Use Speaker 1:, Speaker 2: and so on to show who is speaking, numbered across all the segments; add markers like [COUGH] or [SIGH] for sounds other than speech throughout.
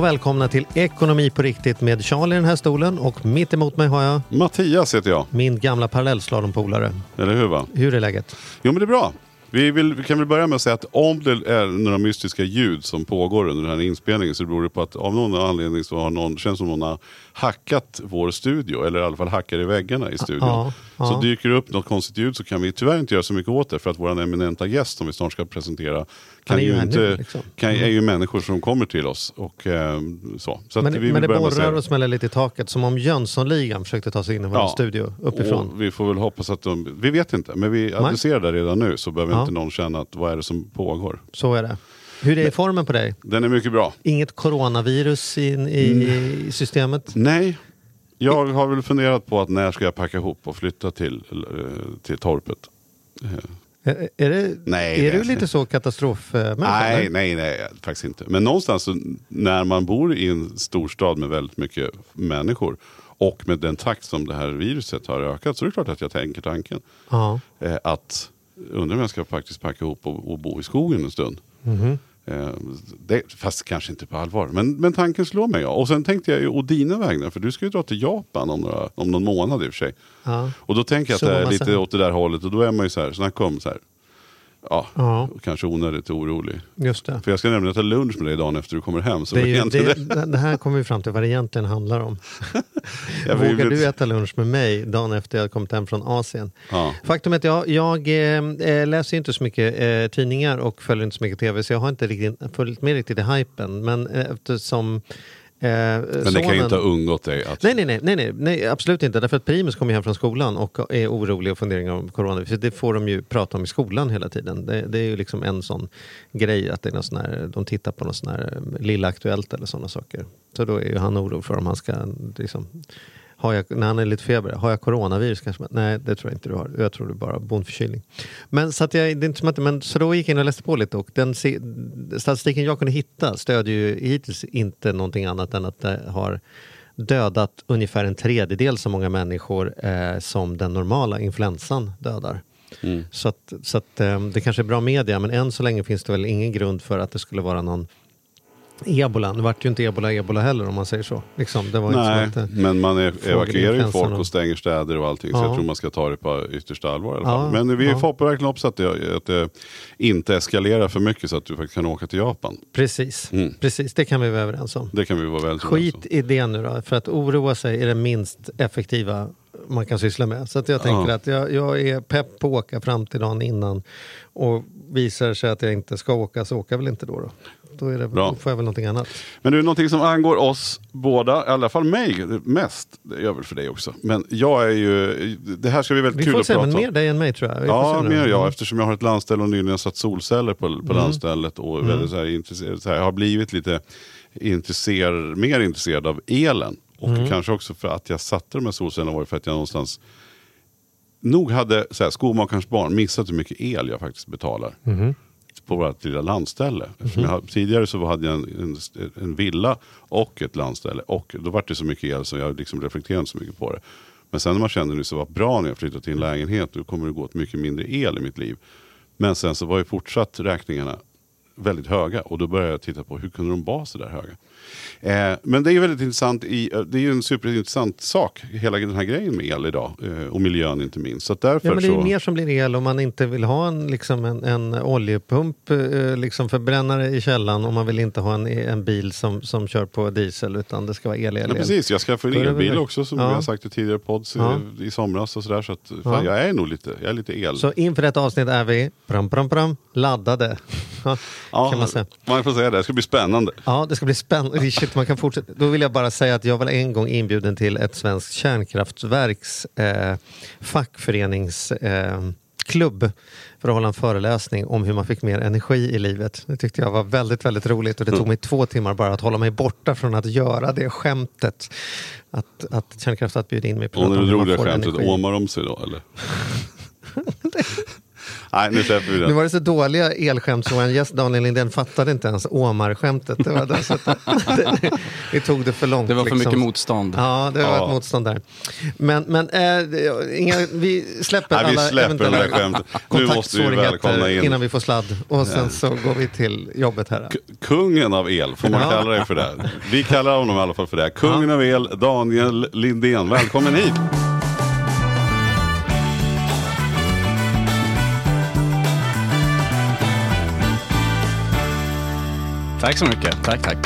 Speaker 1: Och välkomna till Ekonomi på riktigt med Charlie i den här stolen och mitt emot mig har jag
Speaker 2: Mattias heter jag,
Speaker 1: min gamla parallellslalompolare.
Speaker 2: eller hur va?
Speaker 1: Hur är läget?
Speaker 2: Jo men det är bra. Vi, vill, vi kan väl börja med att säga att om det är några mystiska ljud som pågår under den här inspelningen så beror det på att av någon anledning så har någon, känns som någon har hackat vår studio, eller i alla fall hackar i väggarna i studion.
Speaker 1: Ja, ja.
Speaker 2: Så dyker det upp något konstigt ljud så kan vi tyvärr inte göra så mycket åt det för att vår eminenta gäst som vi snart ska presentera kan
Speaker 1: är ju
Speaker 2: inte,
Speaker 1: liksom.
Speaker 2: kan, är ju människor som kommer till oss. Och, eh, så. Så
Speaker 1: Men,
Speaker 2: vi
Speaker 1: men det borrar och smäller lite i taket som om Jönssonligan försökte ta sig in i vår
Speaker 2: Ja.
Speaker 1: studio uppifrån.
Speaker 2: Vi får väl hoppas att de, vi vet inte, men vi adresserar det redan nu så behöver
Speaker 1: Ja.
Speaker 2: inte någon känna att vad är det som pågår.
Speaker 1: Så är det. Hur är formen på dig?
Speaker 2: Den är mycket bra.
Speaker 1: Inget coronavirus in, i, i systemet?
Speaker 2: Nej, jag har väl funderat på att när ska jag packa ihop och flytta till, eh, till torpet. Eh,
Speaker 1: Är, är, det,
Speaker 2: Nej,
Speaker 1: är
Speaker 2: det-
Speaker 1: du lite så katastrofmänniska?
Speaker 2: Nej,
Speaker 1: eller?
Speaker 2: nej, nej, faktiskt inte. Men någonstans när man bor i en storstad med väldigt mycket människor och med den takt som det här viruset har ökat så är det klart att jag tänker tanken.
Speaker 1: Ja.
Speaker 2: eh, att undra om jag ska faktiskt packa ihop och, och bo i skogen en stund.
Speaker 1: Mhm.
Speaker 2: Eh, det, fast kanske inte på allvar. Men, men tanken slår mig. Ja. Och sen tänkte jag ju å dina vägnar, för du ska ju dra till Japan om, några, om någon månad i och för sig.
Speaker 1: Ja.
Speaker 2: Och då tänker jag att
Speaker 1: Så
Speaker 2: det är
Speaker 1: vad
Speaker 2: lite åt det där hållet och då är man ju så här, snacka om så här. Ja,
Speaker 1: Ja.
Speaker 2: kanske onödigt orolig.
Speaker 1: Just det.
Speaker 2: För jag ska nämligen äta lunch med dig dagen efter du kommer hem. Så
Speaker 1: Det, ju,
Speaker 2: egentligen-
Speaker 1: det, det här kommer vi fram till vad det egentligen handlar om. [LAUGHS]
Speaker 2: Jag
Speaker 1: Vågar du äta lunch med mig dagen efter jag kommit hem från Asien?
Speaker 2: Ja.
Speaker 1: Faktum är att jag, jag eh, läser inte så mycket eh, tidningar och följer inte så mycket tv så jag har inte riktigt, följt med riktigt i hypen. Men eh, eftersom eh,
Speaker 2: Men det kan ju inte ha undgått dig. Att,
Speaker 1: Nej, nej, nej, nej, nej, nej, absolut inte. Därför att Primus kommer hem från skolan och är orolig och funderar om corona. För det får de ju prata om i skolan hela tiden. Det, det är ju liksom en sån grej att det är någon sån här, de tittar på något sån här eh, Lilla Aktuellt eller sådana saker. Så då är ju han orolig för om han ska, liksom, har jag, när han är lite feber, har jag coronavirus kanske? Nej, det tror jag inte du har. Jag tror du bara har bondförkylning. Men så, att jag, det är inte som att, men, så då gick jag in och läste på lite och den statistiken jag kunde hitta stödjer ju hittills inte någonting annat än att det har dödat ungefär en tredjedel så många människor eh, som den normala influensan dödar.
Speaker 2: Mm.
Speaker 1: Så, att, så att, eh, det kanske är bra media men än så länge finns det väl ingen grund för att det skulle vara någon ebola. Nu vart ju inte ebola ebola heller om man säger så. Liksom, det var
Speaker 2: Nej,
Speaker 1: inte att,
Speaker 2: men man är, evakuerar ju folk och stänger städer och allting. Så
Speaker 1: Ja.
Speaker 2: jag tror man ska ta det på yttersta allvar i alla
Speaker 1: Ja,
Speaker 2: fall. Men vi
Speaker 1: ja.
Speaker 2: får verkligen hoppas att det, att det inte eskalerar för mycket så att du faktiskt kan åka till Japan.
Speaker 1: precis,
Speaker 2: Mm.
Speaker 1: precis, det kan vi vara överens om.
Speaker 2: Det kan vi vara väldigt
Speaker 1: Skit i det nu då, för att oroa sig är det minst effektiva man kan syssla med. Så att jag tänker
Speaker 2: Ja.
Speaker 1: att jag, jag är pepp på att åka fram till dagen innan och visar det sig att jag inte ska åka så åker jag väl inte då. Då, då, är det,
Speaker 2: Bra.
Speaker 1: då får jag väl någonting annat.
Speaker 2: Men det är någonting som angår oss båda, i alla fall mig mest. Det gör väl för dig också. Men jag är ju, det här ska bli väldigt
Speaker 1: Vi
Speaker 2: kul
Speaker 1: får
Speaker 2: att
Speaker 1: se,
Speaker 2: prata
Speaker 1: men
Speaker 2: om.
Speaker 1: mer dig än mig tror jag. Vi får
Speaker 2: Ja,
Speaker 1: se
Speaker 2: mer jag.
Speaker 1: Mm.
Speaker 2: Eftersom jag har ett landställe och nyligen satt solceller på,
Speaker 1: Mm.
Speaker 2: på landstället. Och väldigt så här, så här, jag har blivit lite intresserad, mer intresserad av elen. Och
Speaker 1: Mm.
Speaker 2: kanske också för att jag satte de här solcellerna var för att jag någonstans nog hade så här, skomakarens barn missat hur mycket el jag faktiskt betalar.
Speaker 1: Mhm.
Speaker 2: På vårt lilla landställe. Eftersom jag, tidigare så hade jag en, en, en villa och ett landställe. Och då var det så mycket el så jag liksom reflekterade inte så mycket på det. Men sen när man kände nu så var bra när jag flyttade till en lägenhet. Då kommer det gå åt mycket mindre el i mitt liv. Men sen så var ju fortsatt räkningarna väldigt höga. Och då började jag titta på hur kunde de vara så där höga. Eh, men det är väldigt intressant. I, eh, det är ju en superintressant sak. Hela den här grejen med el idag. Eh, och miljön inte minst. Så därför
Speaker 1: Ja, men det är
Speaker 2: så...
Speaker 1: mer som blir el om man inte vill ha en, liksom en, en oljepump, eh, liksom förbrännare i källan och man vill inte ha en, en bil som, som kör på diesel utan det ska vara el, el,
Speaker 2: Ja, precis, jag skaffade en elbil också som
Speaker 1: Ja.
Speaker 2: vi har sagt i tidigare pods eh,
Speaker 1: Ja.
Speaker 2: i somras och sådär. Så att, fan,
Speaker 1: Ja.
Speaker 2: jag är nog lite, jag är lite el.
Speaker 1: Så inför detta avsnitt är vi, pram, pram, pram, laddade. [LAUGHS] Ja,
Speaker 2: Ja,
Speaker 1: kan man säga.
Speaker 2: man får säga det. Det ska bli spännande.
Speaker 1: Ja, det ska bli spännande. Shit, man kan fortsätta. Då vill jag bara säga att jag var en gång inbjuden till ett svenskt kärnkraftverks eh, fackföreningsklubb eh, för att hålla en föreläsning om hur man fick mer energi i livet. Det tyckte jag var väldigt, väldigt roligt och det tog mig två timmar bara att hålla mig borta från att göra det skämtet. Att, att kärnkraftverket bjöd in mig på
Speaker 2: Och när du drog det skämtet,
Speaker 1: energi.
Speaker 2: åmar de sig då eller? [LAUGHS] [LAUGHS] Nej, nu släpper vi
Speaker 1: Nu
Speaker 2: det.
Speaker 1: var det så dåliga elskämt så en gäst, Daniel Lindén, fattade inte ens Åmar-skämtet. Det, var det, så att [LAUGHS] det, det tog det för långt.
Speaker 3: Det var för
Speaker 1: liksom.
Speaker 3: mycket motstånd.
Speaker 1: Ja, det var
Speaker 2: Ja.
Speaker 1: ett motstånd där. Men, men äh, inga, vi släpper
Speaker 2: Nej, vi
Speaker 1: alla
Speaker 2: släpper
Speaker 1: eventuella
Speaker 2: skämtet. Nu måste vi välkomna in
Speaker 1: innan vi får sladd. Och sen så går vi till jobbet här.
Speaker 2: K- Kungen av el, får man
Speaker 1: Ja.
Speaker 2: kalla dig för det? Vi kallar honom i alla fall för det. Kungen av el, Daniel Lindén. Välkommen hit!
Speaker 3: Tack så mycket. Tack, tack.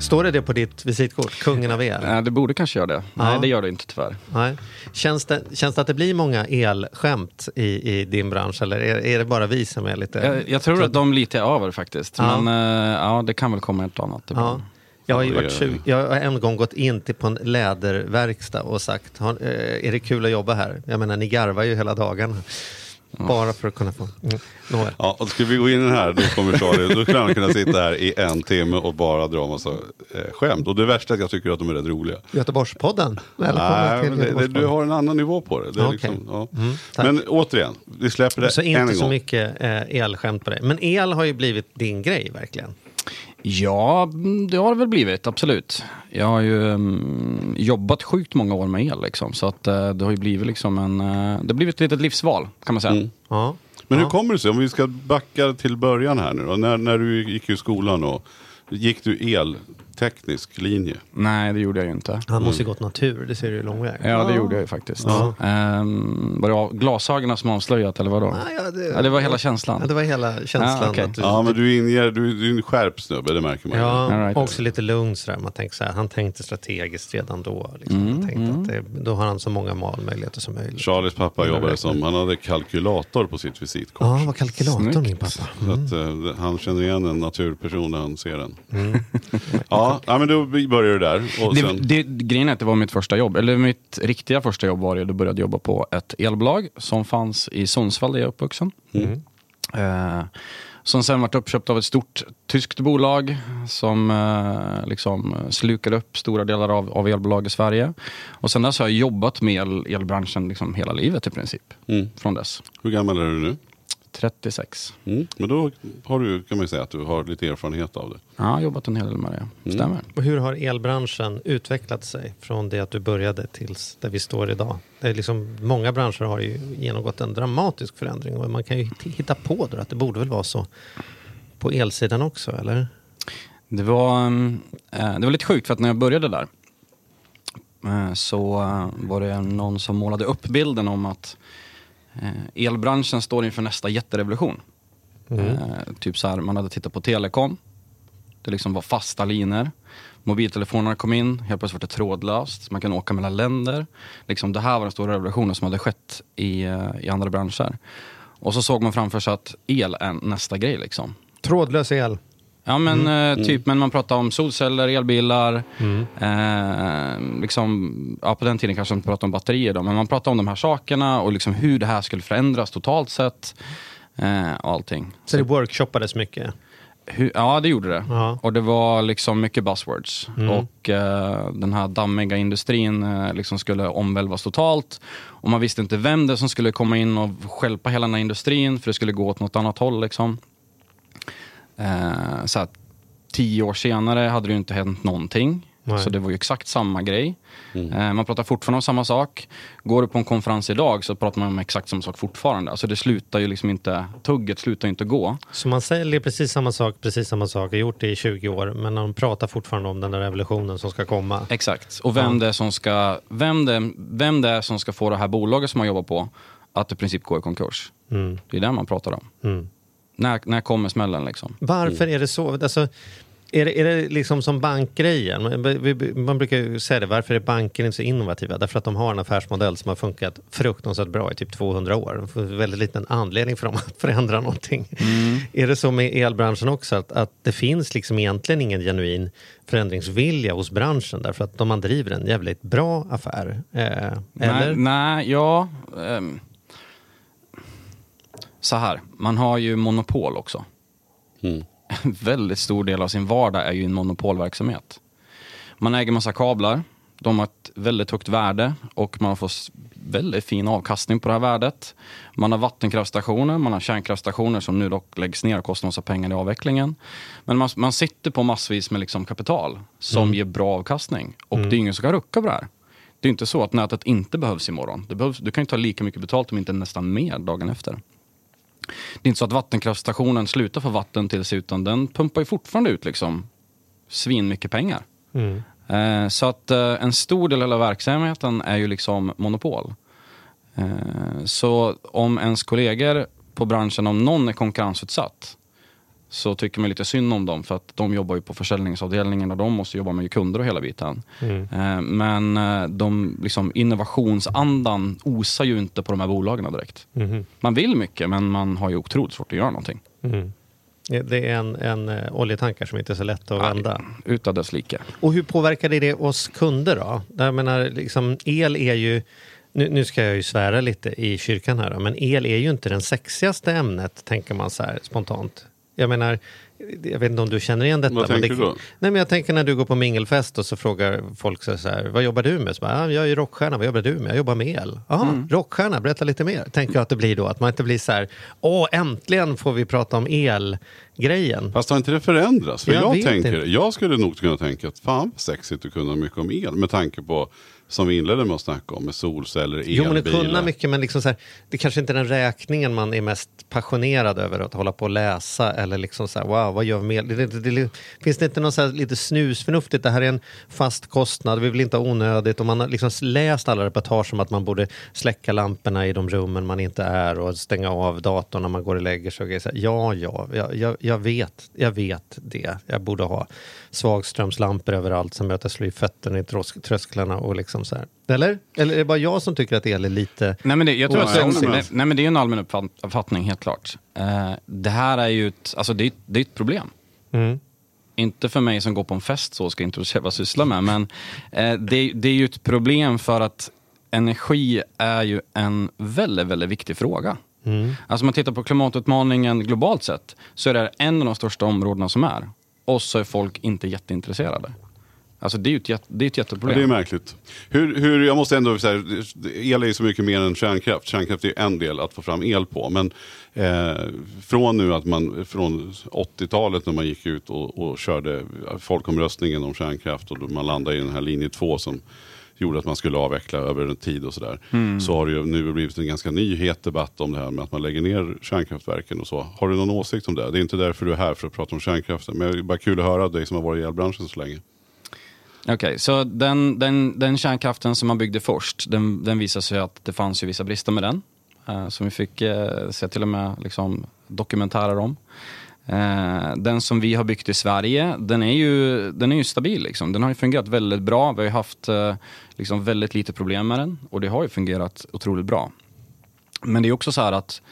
Speaker 1: Står det det på ditt visitkort? Kungen av el?
Speaker 3: Eh, Det borde kanske göra det. Nej, det gör det inte tyvärr.
Speaker 1: Nej. Känns, det, känns det att det blir många elskämt i, i din bransch eller är, är det bara vi som är lite...
Speaker 3: Jag, jag tror att de lite är över faktiskt.
Speaker 1: Ja.
Speaker 3: Men eh, ja, det kan väl komma ett annat
Speaker 1: Ja. Jag har, ju
Speaker 2: Ja,
Speaker 1: varit 20, jag har en gång gått in till på en läderverkstad och sagt, har, eh, är det kul att jobba här? Jag menar, ni garvar ju hela dagen. Bara för att kunna få... Mm. Nåväl.
Speaker 2: Ja, och ska vi gå in i den här, då kommer Charlie, då skulle han kunna sitta här i en timme och bara dra massa eh, skämt. Och det värsta är att jag tycker att de är rätt roliga.
Speaker 1: Göteborgspodden. Välkommen
Speaker 2: Nej,
Speaker 1: till
Speaker 2: men det, det,
Speaker 1: Göteborgspodden.
Speaker 2: du har en annan nivå på det. det är
Speaker 1: Okej.
Speaker 2: liksom, ja.
Speaker 1: tack.
Speaker 2: Men återigen, vi släpper det
Speaker 1: Så
Speaker 2: än
Speaker 1: inte
Speaker 2: en
Speaker 1: så
Speaker 2: gång.
Speaker 1: mycket eh, elskämt på dig. Men el har ju blivit din grej verkligen.
Speaker 3: Ja, det har det väl blivit, absolut. Jag har ju mm, jobbat sjukt många år med el liksom, så att eh, det har ju blivit liksom en, eh, det har blivit ett litet livsval kan man säga.
Speaker 2: Mm.
Speaker 1: Ja.
Speaker 2: Men
Speaker 1: ja.
Speaker 2: hur kommer det sig, om vi ska backa till början här nu då, när, när du gick i skolan och gick du elteknisk linje?
Speaker 3: Nej, det gjorde jag ju inte.
Speaker 1: Han måste ju gått natur, det ser du ju lång väg.
Speaker 3: Ja, det gjorde jag ju faktiskt.
Speaker 1: Ja.
Speaker 3: Ehm, var det av- glasögonen som avslöjat eller vadå?
Speaker 1: Ah, ja, det,
Speaker 3: Ja, det var hela känslan.
Speaker 1: Ja, det var hela känslan.
Speaker 3: Ah, okej.
Speaker 1: att du,
Speaker 2: Ja, men du inger, du, du är en skärpt snubbe, det märker man ju.
Speaker 1: Ja,
Speaker 3: All right.
Speaker 1: också lite lugn sådär. Man tänker så här, han tänkte strategiskt redan då. Liksom.
Speaker 3: Mm,
Speaker 1: Man tänkte att det, då har han så många valmöjligheter som möjligt.
Speaker 2: Charlies pappa jobbade som, han hade kalkylator på sitt visitkort.
Speaker 1: Ja, var kalkylatorn
Speaker 3: Snyggt.
Speaker 1: min pappa.
Speaker 2: Så att, eh, han känner igen en naturperson när han ser den.
Speaker 1: Mm.
Speaker 2: Ja, ja, men då började du där. Och
Speaker 3: Det,
Speaker 2: sen,
Speaker 3: det, grejen är att det var mitt första jobb, eller mitt riktiga första jobb var det, då började jag jobba på ett elbolag som fanns i Sundsvall där jag är uppvuxen.
Speaker 2: Mm.
Speaker 3: Eh, som sen varit uppköpt av ett stort tyskt bolag som eh, liksom slukade upp stora delar av, av elbolag i Sverige. Och sen dess har jag jobbat med el, elbranschen liksom hela livet i princip.
Speaker 2: Mm.
Speaker 3: Från dess.
Speaker 2: hur gammal är du nu?
Speaker 3: 36.
Speaker 2: Mm. Men då har du, kan man ju säga att du har lite erfarenhet av det.
Speaker 3: Ja, jag har jobbat en hel del med
Speaker 2: Mm.
Speaker 3: det. Stämmer.
Speaker 1: Och hur har elbranschen utvecklat sig från det att du började tills där vi står idag? Det är liksom, många branscher har ju genomgått en dramatisk förändring och man kan ju hitt- hitta på då att det borde väl vara så på elsidan också, eller?
Speaker 3: Det var, mm, eh, det var lite sjukt för att när jag började där eh, så eh, var det någon som målade upp bilden om att elbranschen står inför nästa jätterevolution. Eh, typ så här, man hade tittat på telekom. Det liksom var fasta linjer. Mobiltelefonerna kom in, helt plötsligt var det trådlöst. Man kan åka mellan länder. Liksom, det här var den stora revolutionen som hade skett i, eh, i andra branscher. Och så såg man framför sig att el är nästa grej. Liksom.
Speaker 1: Trådlös el.
Speaker 3: Ja men eh, typ, men man pratar om solceller, elbilar. Eh, liksom, ja, på den tiden kanske man inte pratade om batterier då, men man pratade om de här sakerna och liksom hur det här skulle förändras totalt sett. Eh, och allting.
Speaker 1: Så det workshoppades mycket.
Speaker 3: Hur, ja det gjorde det.
Speaker 1: Ja.
Speaker 3: Och det var liksom mycket buzzwords. Och eh, den här dammiga industrin eh, liksom skulle omvälvas totalt. Och man visste inte vem det som skulle komma in och stjälpa hela den här industrin för det skulle gå åt något annat håll. Liksom. Eh, så att tio år senare hade det ju inte hänt någonting.
Speaker 1: Nej.
Speaker 3: Så det var ju exakt samma grej. Eh, man pratar fortfarande om samma sak. Går du på en konferens idag så pratar man om exakt samma sak fortfarande. Alltså det slutar ju liksom inte, tugget slutar ju inte gå.
Speaker 1: Så man säljer precis samma sak, precis samma sak, har gjort det i 20 år, men man pratar fortfarande om den där revolutionen som ska komma.
Speaker 3: Exakt. Och vem,
Speaker 1: Ja.
Speaker 3: det är som ska, vem, det, vem det är som ska få det här bolaget som man jobbar på att i princip gå i konkurs.
Speaker 1: Mm.
Speaker 3: Det är det man pratar om.
Speaker 1: Mm.
Speaker 3: När, när kommer smällen liksom?
Speaker 1: Varför är det så? Alltså, Är det, är det liksom som bankgrejen? Man, brukar ju säga det, varför är banker inte så innovativa? Därför att de har en affärsmodell som har funkat fruktansvärt bra i typ 200 år. Väldigt liten anledning för dem att förändra någonting. Är det så med elbranschen också, att, att det finns liksom egentligen ingen genuin förändringsvilja hos branschen därför att de driver en jävligt bra affär? Eh?
Speaker 3: Nej, nej ja. ehm, så här, man har ju monopol också.
Speaker 2: Mm.
Speaker 3: En väldigt stor del av sin vardag är ju en monopolverksamhet. Man äger massa kablar, de har ett väldigt högt värde och man får väldigt fin avkastning på det här värdet. Man har vattenkraftstationer, man har kärnkraftstationer som nu dock läggs ner och kostar massa pengar i avvecklingen. Men man, man sitter på massvis med liksom kapital som ger bra avkastning. Och det är ingen som kan rucka på det här. Det är inte så att nätet inte behövs imorgon. Det behövs, du kan ju ta lika mycket betalt om inte nästan mer dagen efter. Det är inte så att vattenkraftstationen slutar få vatten till sig utan den pumpar ju fortfarande ut liksom svin mycket pengar.
Speaker 1: Mm.
Speaker 3: Eh, så att eh, en stor del av verksamheten är ju liksom monopol. Eh, så om ens kollegor på branschen, om någon är konkurrensutsatt så tycker man lite synd om dem för att de jobbar ju på försäljningsavdelningen och de måste jobba med kunder och hela biten. Eh, men eh, de, liksom, innovationsandan osar ju inte på de här bolagen direkt.
Speaker 1: Mhm.
Speaker 3: Man vill mycket men man har ju otroligt svårt att göra någonting.
Speaker 1: Mm. Det är en, en eh, oljetankar som inte är så lätt att vända.
Speaker 3: Utav dess like.
Speaker 1: Och hur påverkar det oss kunder då? Jag menar, liksom, el är ju, nu, nu ska jag ju svära lite i kyrkan här då, men el är ju inte den sexigaste ämnet, tänker man så här spontant. Jag menar, jag vet inte om du känner igen detta.
Speaker 2: Vad
Speaker 1: men
Speaker 2: tänker
Speaker 1: det,
Speaker 2: du då?
Speaker 1: Nej, men jag tänker när du går på mingelfest och så frågar folk så här, vad jobbar du med? Så bara, "Ja, jag är rockstjärna, vad jobbar du med? Jag jobbar med el. Jaha,
Speaker 2: Mm.
Speaker 1: rockstjärna, berätta lite mer. Tänker jag att det blir då, att man inte blir så här, åh, äntligen får vi prata om elgrejen.
Speaker 2: Fast har inte det förändrats? För
Speaker 1: Jag
Speaker 2: jag, tänker,
Speaker 1: inte.
Speaker 2: jag skulle nog kunna tänka att fan vad sexigt att kunna mycket om el. Med tanke på, som vi inledde med att snacka om, med solceller,
Speaker 1: Jo, men
Speaker 2: elbilar.
Speaker 1: det kunna mycket, men liksom så här, det kanske inte är den räkningen man är mest passionerad över att hålla på och läsa eller liksom så här, wow, vad gör vi med det, det, det, Finns det inte något så här lite snusförnuftigt? Det här är en fast kostnad, vi vill inte ha onödigt och man har liksom läst alla reportage om att man borde släcka lamporna i de rummen man inte är och stänga av datorn när man går och lägger sig. och. Så här, Ja, ja, jag, jag, vet, jag vet det. Jag borde ha svagströmslampor överallt som jag slår i fötterna i trösklarna och liksom så här. Eller? Eller är det bara jag som tycker att el är lite...
Speaker 3: Nej men det, jag tror att det, nej, nej, men det är en allmän uppfatt- uppfattning, helt klart. Eh, det här är ju ett, alltså det, är- det är ett problem.
Speaker 1: Mm.
Speaker 3: Inte för mig som går på en fest så ska introducera vad jag sysslar med, men eh, det, det är ju ett problem för att energi är ju en väldigt, väldigt viktig fråga. Alltså om man tittar på klimatutmaningen globalt sett så är det en av de största områdena som är. Och så är folk inte jätteintresserade. Alltså det är ju ett, det är ett
Speaker 2: Ja,
Speaker 3: jätteproblem.
Speaker 2: det är märkligt. Hur, hur, jag måste ändå säga, el är ju så mycket mer än kärnkraft. Kärnkraft är ju en del att få fram el på. Men eh, från nu att man, från 80-talet när man gick ut och, och körde folkomröstningen om kärnkraft och man landade i den här linje 2 som gjorde att man skulle avveckla över en tid och sådär. Så har det ju nu blivit en ganska ny het debatt om det här med att man lägger ner kärnkraftverken och så. Har du någon åsikt om det? Det är inte därför du är här för att prata om kärnkraften. Men det är bara kul att höra dig som har varit i elbranschen så länge.
Speaker 3: Okej, så den, den, den kärnkraften som man byggde först, den, den visade sig att det fanns ju vissa brister med den. Eh, som vi fick eh, se till och med liksom, dokumentärer om. Eh, den som vi har byggt i Sverige, den är ju, den är ju stabil. Liksom. Den har ju fungerat väldigt bra. Vi har haft eh, liksom, väldigt lite problem med den och det har ju fungerat otroligt bra. Men det är också så här att,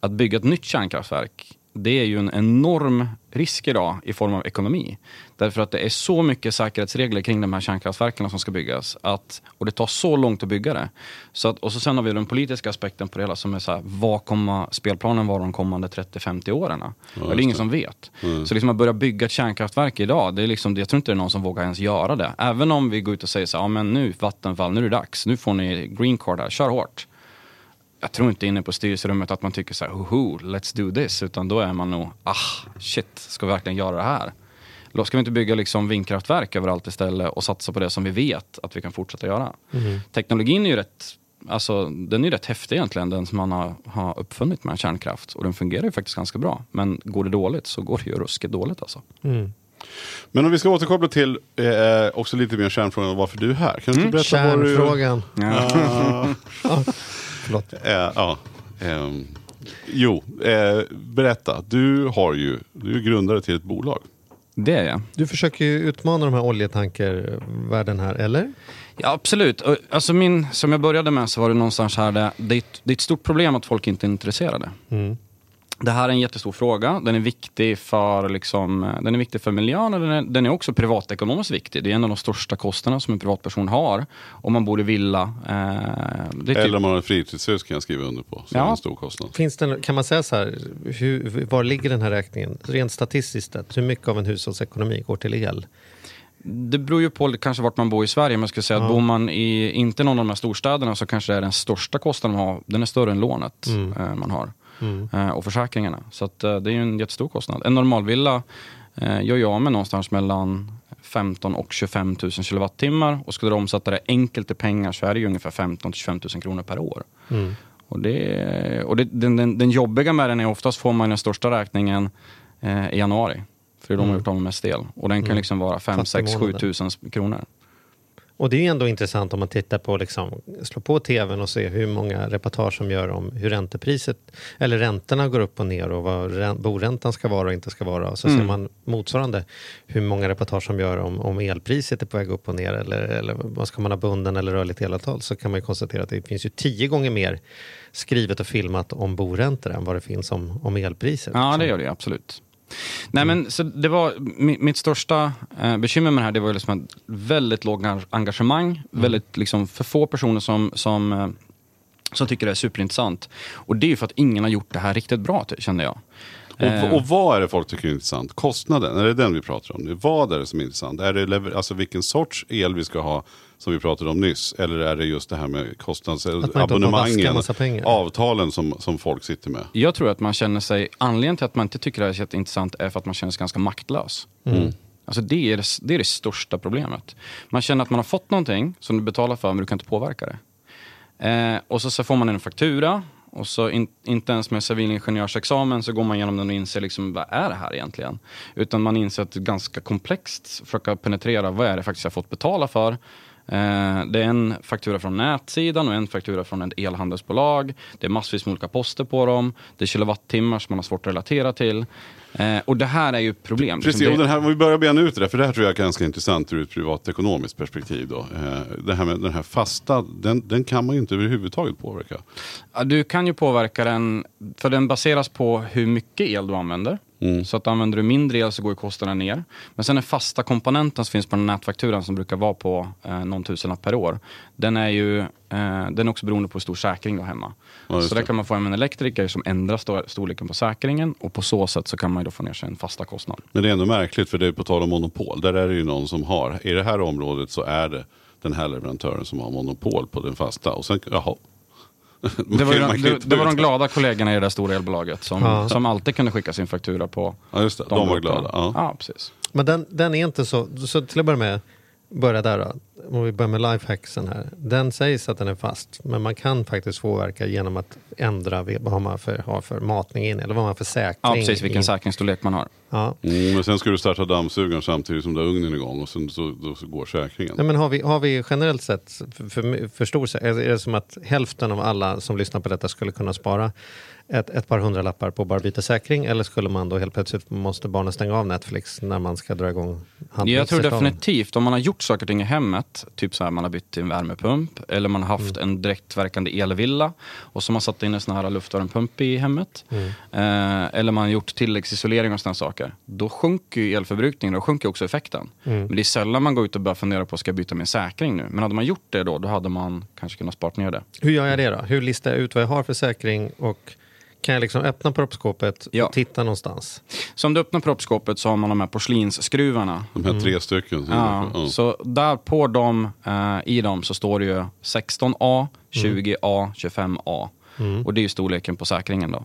Speaker 3: att bygga ett nytt kärnkraftverk, det är ju en enorm risk idag i form av ekonomi. Därför att det är så mycket säkerhetsregler kring de här kärnkraftverken som ska byggas. Att, och det tar så långt att bygga det. Så att, och så sen har vi den politiska aspekten på det hela som är så här, vad kommer spelplanen vara de kommande 30-50 åren? Ja, det är ingen som vet. Så liksom att börja bygga ett kärnkraftverk idag, det är liksom, jag tror inte det är någon som vågar ens göra det. Även om vi går ut och säger så här, ja men nu Vattenfall, nu är det dags. Nu får ni green card här, kör hårt jag tror inte inne på styrelserummet att man tycker så här, hoho, let's do this. Utan då är man nog, ah, shit, ska vi verkligen göra det här? Då ska vi inte bygga liksom vindkraftverk överallt istället och satsa på det som vi vet att vi kan fortsätta göra. Teknologin är ju rätt, alltså den är ju rätt häftig egentligen, den som man har, har uppfunnit med kärnkraft. Och den fungerar ju faktiskt ganska bra. Men går det dåligt så går det ju ruskigt dåligt alltså.
Speaker 2: Men om vi ska återkoppla till eh, också lite mer kärnfrågan om varför du är här. Kan du inte berätta vad du...
Speaker 1: Kärnfrågan.
Speaker 2: Ah, [LAUGHS] [LAUGHS]
Speaker 1: Förlåt.
Speaker 2: eh, ja. ehm, jo, eh, berätta. Du har ju, du är grundare till ett bolag.
Speaker 3: Det är jag.
Speaker 1: Du försöker ju utmana de här oljetankervärlden här, eller?
Speaker 3: Ja, absolut. Alltså min, som jag började med så var det någonstans här, det, det, är ett, det är ett stort problem att folk inte är intresserade.
Speaker 1: Mm.
Speaker 3: Det här är en jättestor fråga. Den är viktig för, liksom, den är viktig för miljön och den är, den är också privatekonomiskt viktig. Det är en av de största kostnaderna som en privatperson har om man bor i villa. Eh, det är typ,
Speaker 2: Eller om man har ett fritidshus kan jag skriva under på. Så
Speaker 3: Ja.
Speaker 2: en stor kostnad.
Speaker 1: Finns det, kan man säga så här, hur, var ligger den här räkningen? Rent statistiskt sett, hur mycket av en hushållsekonomi går till el?
Speaker 3: det beror ju på kanske vart man bor i Sverige. Men jag skulle säga
Speaker 1: Ja.
Speaker 3: att bor man i inte någon av de här storstäderna så kanske det är den största kostnaden man har. Den är större än lånet
Speaker 1: Mm.
Speaker 3: eh, man har. Eh, och försäkringarna. Så att, eh, det är ju en jättestor kostnad. En normalvilla eh, gör jag med någonstans mellan 15 och 25 000 kilowattimmar. Och skulle du omsätta det enkelt i pengar så är det ju ungefär 15 till 25 000 kronor per år.
Speaker 1: Mm.
Speaker 3: Och, det, och det, den, den, den jobbiga med den är oftast får man den största räkningen eh, i januari. För det är då man har gjort av med mest el. Och den kan liksom vara 5, 6, 7
Speaker 1: Fattigmånader.
Speaker 3: tusen kronor.
Speaker 1: Och det är ju ändå intressant om man tittar på, liksom, slå på tvn och se hur många reportage som gör om hur räntepriset, eller räntorna går upp och ner och vad rän- boräntan ska vara och inte ska vara. Så
Speaker 3: Mm.
Speaker 1: ser man motsvarande hur många reportage som gör om, om elpriset är på väg upp och ner eller, eller vad ska man ha bunden eller rörligt elavtal så kan man ju konstatera att det finns ju tio gånger mer skrivet och filmat om boräntor än vad det finns om, om elpriset.
Speaker 3: Ja, det gör det absolut. Nej, men, så det var, mi- mitt största eh, bekymmer med det här det var ju liksom ett väldigt lågt enga- engagemang. Väldigt liksom, för få personer som, som, eh, som tycker det är superintressant. Och det är ju för att ingen har gjort det här riktigt bra, kände jag. Eh,
Speaker 2: Och, och vad är det folk tycker är intressant? Kostnaden, är det den vi pratar om nu? Vad är det som är intressant? Är det alltså vilken sorts el vi ska ha som vi pratade om nyss? Eller är det just det här med kostnads...
Speaker 1: Att man inte håller på och vaskar
Speaker 2: abonnemangen,
Speaker 1: massa pengar.
Speaker 2: avtalen som, som folk sitter med?
Speaker 3: Jag tror att man känner sig, anledningen till att man inte tycker det här är jätteintressant är för att man känner sig ganska maktlös. Alltså det är det, det är det största problemet. Man känner att man har fått någonting som du betalar för men du kan inte påverka det. Eh, och så, så får man en faktura och så in, inte ens med civilingenjörsexamen så går man igenom den och inser liksom, vad är det här egentligen? Utan man inser att det är ganska komplext, försöka penetrera vad är det faktiskt jag fått betala för. Eh, det är en faktura från nätsidan och en faktura från ett elhandelsbolag. Det är massvis med olika poster på dem. Det är kilowattimmar som man har svårt att relatera till. Eh, och det här är ju ett problem.
Speaker 2: Precis,
Speaker 3: Liksom
Speaker 2: och den här, om vi börjar bena ut det där, för det här tror jag är ganska intressant ur ett privatekonomiskt perspektiv. Då. Eh, det här med den här fasta, den, den kan man ju inte överhuvudtaget påverka.
Speaker 3: Du kan ju påverka den, för den baseras på hur mycket el du använder. Så att använder du mindre el så går kostnaden ner. Men sen den fasta komponenten som finns på den nätfakturan som brukar vara på eh, någon tusenlapp per år. Den är ju eh, den är också beroende på hur stor säkring du har hemma.
Speaker 2: Ja,
Speaker 3: så där kan man få en elektriker som ändrar stor- storleken på säkringen och på så sätt så kan man då få ner sig en fasta kostnad.
Speaker 2: Men det är ändå märkligt, för det är på tal om monopol. Där är det ju någon som har, i det här området så är det den här leverantören som har monopol på den fasta. Och sen, jaha.
Speaker 3: Det var,
Speaker 2: kan
Speaker 3: det, var de glada kollegorna i det där stora elbolaget som,
Speaker 1: Ja.
Speaker 3: som alltid kunde skicka sin faktura på
Speaker 2: Ja, just det. De var
Speaker 3: grupperna.
Speaker 2: glada. Ja.
Speaker 3: Ja, precis.
Speaker 1: Men den, den är inte så, så till att börja med, börja där då. Om vi börjar med lifehacksen här. Den sägs att den är fast, men man kan faktiskt påverka genom att ändra vad man har för, har för matning in eller vad man har för säkring.
Speaker 3: Ja, precis vilken
Speaker 1: in.
Speaker 3: säkringsstorlek man har.
Speaker 1: Ja.
Speaker 2: Mm, men sen ska du starta dammsugaren samtidigt som du har ugnen igång och sen så, då så går säkringen.
Speaker 1: Nej, men har, vi, har vi generellt sett för, för, för stor, är det som att hälften av alla som lyssnar på detta skulle kunna spara ett, ett par hundralappar på bara byta säkring eller skulle man då helt plötsligt måste barnen stänga av Netflix när man ska dra igång
Speaker 3: Jag tror definitivt, om man har gjort saker och ting i hemmet, typ så här man har bytt till en värmepump, eller man har haft en direktverkande elvilla och så har man satt in en sån här luftvärmepump i hemmet, eh, eller man har gjort tilläggsisolering och sådana saker, då sjunker ju elförbrukningen och sjunker också effekten. Men det är sällan man går ut och börjar fundera på, ska jag byta min säkring nu? Men hade man gjort det då, då hade man kanske kunnat spara ner det.
Speaker 1: Hur gör jag det då? Hur listar jag ut vad jag har för säkring och kan jag liksom öppna proppskåpet
Speaker 3: Ja.
Speaker 1: och titta någonstans?
Speaker 3: Så om du öppnar proppskåpet så har man de här porslinsskruvarna
Speaker 2: De här tre stycken.
Speaker 3: Ja,
Speaker 2: Ja.
Speaker 3: Så där på dem, eh, i dem så står det ju 16A, 20A, 25A. Och det är ju storleken på säkringen då.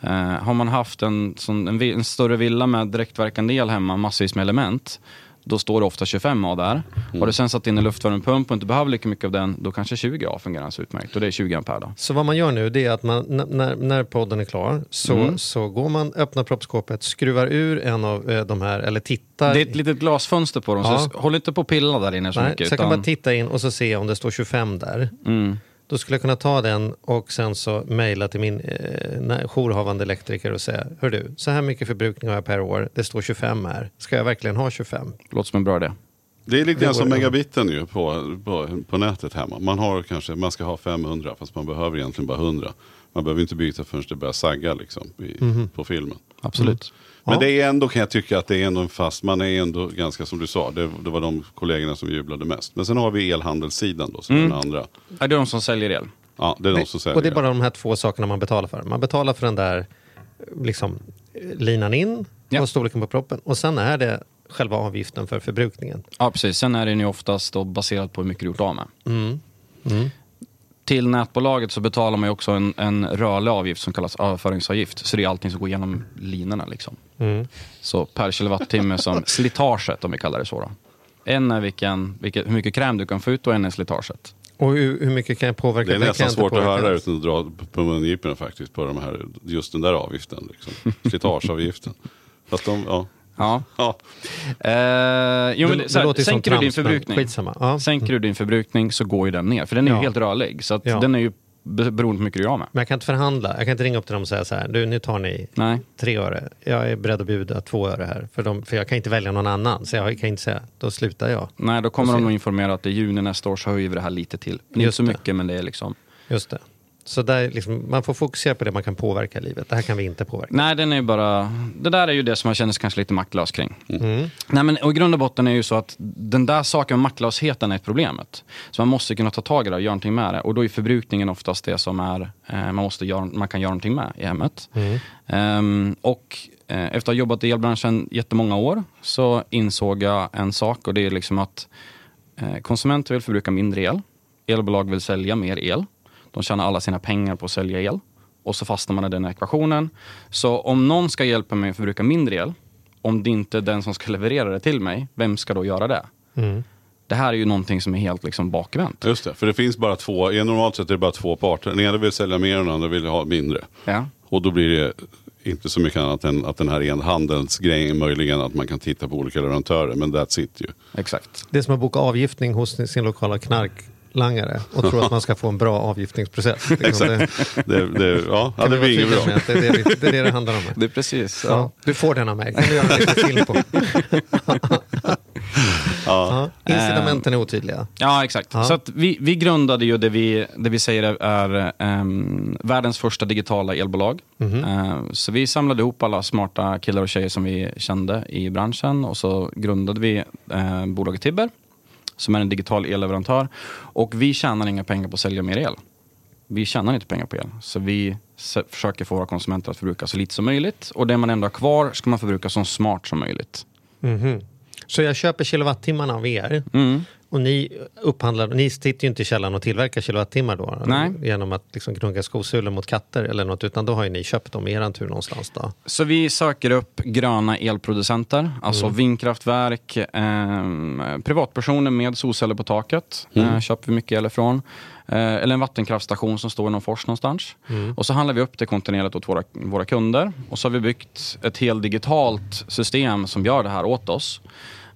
Speaker 3: Eh, har man haft en, sån, en, en större villa med direktverkande el hemma, massvis med element, då står det ofta 25A där. Har du sen satt in en luftvärmepump och inte behöver lika mycket av den, då kanske 20A fungerar alldeles utmärkt. Och det är 20 ampere då.
Speaker 1: Så vad man gör nu det är att man, när, när podden är klar så,
Speaker 3: Mm.
Speaker 1: så går man, öppnar proppskåpet, skruvar ur en av eh, de här, eller tittar.
Speaker 3: Det är ett litet glasfönster på dem,
Speaker 1: Ja.
Speaker 3: så håll inte på att pilla där inne så
Speaker 1: Nej,
Speaker 3: mycket.
Speaker 1: så jag kan
Speaker 3: utan-
Speaker 1: bara titta in och så se om det står 25 där.
Speaker 3: mm.
Speaker 1: Då skulle jag kunna ta den och sen så mejla till min eh, jourhavande elektriker och säga, hör du, så här mycket förbrukning har jag per år, det står 25 här. Ska jag verkligen ha 25?
Speaker 3: Låter som en bra idé.
Speaker 2: Det är lite grann som megabiten ju på, på, på nätet hemma. Man har kanske, man ska ha 500 fast man behöver egentligen bara 100. Man behöver inte byta förrän det börjar sagga liksom i,
Speaker 1: Mhm.
Speaker 2: på filmen.
Speaker 3: Absolut.
Speaker 2: Men
Speaker 1: Ja.
Speaker 2: det är ändå kan jag tycka att det är ändå en fast, man är ändå ganska som du sa, det, det var de kollegorna som jublade mest. Men sen har vi elhandelssidan då som är den andra.
Speaker 3: Är det de som säljer el?
Speaker 2: Ja, det är de som säljer.
Speaker 1: och det är bara de här två sakerna man betalar för. Man betalar för den där liksom, linan in
Speaker 3: Ja.
Speaker 1: och storleken på proppen. Och sen är det själva avgiften för förbrukningen.
Speaker 3: Ja, precis. Sen är den ju oftast då baserat på hur mycket du gjort av med.
Speaker 1: Mm.
Speaker 3: Till nätbolaget så betalar man ju också en, en rörlig avgift som kallas överföringsavgift. Så det är allting som går igenom linorna. Liksom.
Speaker 1: Mm.
Speaker 3: Så per kilowattimme som [LAUGHS] slitaget, om vi kallar det så. Då. En är vilken, vilket, hur mycket kräm du kan få ut och en är slitaget.
Speaker 1: Och hur, hur mycket kan jag påverka?
Speaker 2: Det är nästan svårt att höra utan att dra på- på mungiporna faktiskt på de här, just den där avgiften. Liksom. [LAUGHS] Slitageavgiften. Fast de, ja.
Speaker 3: Ja.
Speaker 2: ja.
Speaker 3: Eh, jo, men
Speaker 1: Det-
Speaker 3: så
Speaker 1: det
Speaker 3: här, sänker du din
Speaker 1: men
Speaker 3: förbrukning.
Speaker 1: Ja.
Speaker 3: sänker du din förbrukning så går ju den ner. För den är ju
Speaker 1: Ja.
Speaker 3: helt rörlig. Så den är ju be- beroende på hur mycket du gör med.
Speaker 1: Men jag kan inte förhandla. Jag kan inte ringa upp till dem och säga så här, du nu tar ni
Speaker 3: Nej.
Speaker 1: tre öre. Jag är beredd att bjuda två öre här. För, de, för jag kan inte välja någon annan. Så jag kan inte säga, då slutar jag.
Speaker 3: Nej, då kommer de nog informera att i juni nästa år så höjer vi det här lite till. Är inte så mycket, men det är liksom...
Speaker 1: Just det. Så där, liksom, man får fokusera på det man kan påverka i livet. Det här kan vi inte påverka.
Speaker 3: Nej, den är ju bara... Det där är ju det som man känner sig kanske lite maktlös kring.
Speaker 1: Mm.
Speaker 3: Nej, men och i grund och botten är ju så att den där saken med maktlösheten är ett problemet. Så man måste kunna ta tag i det och göra någonting med det. Och då är förbrukningen oftast det som är, eh, man, måste göra, man kan göra någonting med i hemmet. Ehm, och eh, efter att ha jobbat i elbranschen jättemånga år så insåg jag en sak och det är liksom att eh, konsumenter vill förbruka mindre el. Elbolag vill sälja mer el. De tjänar alla sina pengar på att sälja el. Och så fastnar man i den här ekvationen. Så om någon ska hjälpa mig att förbruka mindre el, om det inte är den som ska leverera det till mig, vem ska då göra det?
Speaker 1: Mm.
Speaker 3: Det här är ju någonting som är helt liksom bakvänt.
Speaker 2: Just det, för det finns bara två, i normalt sett är det bara två parter. Den ena vill sälja mer och den andra vill ha mindre.
Speaker 3: Ja.
Speaker 2: Och då blir det inte så mycket annat än att den här enhandelsgrejen möjligen att man kan titta på olika leverantörer. Men that's it ju.
Speaker 3: Exakt.
Speaker 1: Det är som att boka avgiftning hos sin lokala knarklangare och tro att man ska få en bra avgiftningsprocess. [LAUGHS] Liksom det,
Speaker 2: Det, det, ja, ja, det blir inget bra.
Speaker 1: det, är det, det är det det handlar om. [LAUGHS]
Speaker 3: Det är precis.
Speaker 1: Ja, du får den av mig. kan du göra en film på. [LAUGHS]
Speaker 2: Ja.
Speaker 1: Ja, incitamenten är otydliga.
Speaker 3: Ja, exakt.
Speaker 1: Ja.
Speaker 3: Så att vi, vi grundade ju det vi, det vi säger är ehm, världens första digitala elbolag. Eh, så vi samlade ihop alla smarta killar och tjejer som vi kände i branschen och så grundade vi eh, bolaget Tibber som är en digital elleverantör. Och vi tjänar inga pengar på att sälja mer el. Vi tjänar inte pengar på el. Så vi försöker få våra konsumenter att förbruka så lite som möjligt. Och det man ändå har kvar ska man förbruka så smart som möjligt.
Speaker 1: Mhm. Så jag köper kilowattimmarna av er
Speaker 3: Mm.
Speaker 1: Och ni upphandlar, ni sitter ju inte i källaren och tillverkar kilowattimmar då?
Speaker 3: Nej.
Speaker 1: Genom att liksom gnugga skosulor mot katter eller något, utan då har ju ni köpt dem i er tur någonstans då?
Speaker 3: Så vi söker upp gröna elproducenter, alltså vindkraftverk, eh, privatpersoner med solceller på taket. Eh, köper vi mycket el ifrån. Eh, eller en vattenkraftstation som står i någon fors någonstans. Och så handlar vi upp det kontinuerligt åt våra, våra kunder. Och så har vi byggt ett helt digitalt system som gör det här åt oss.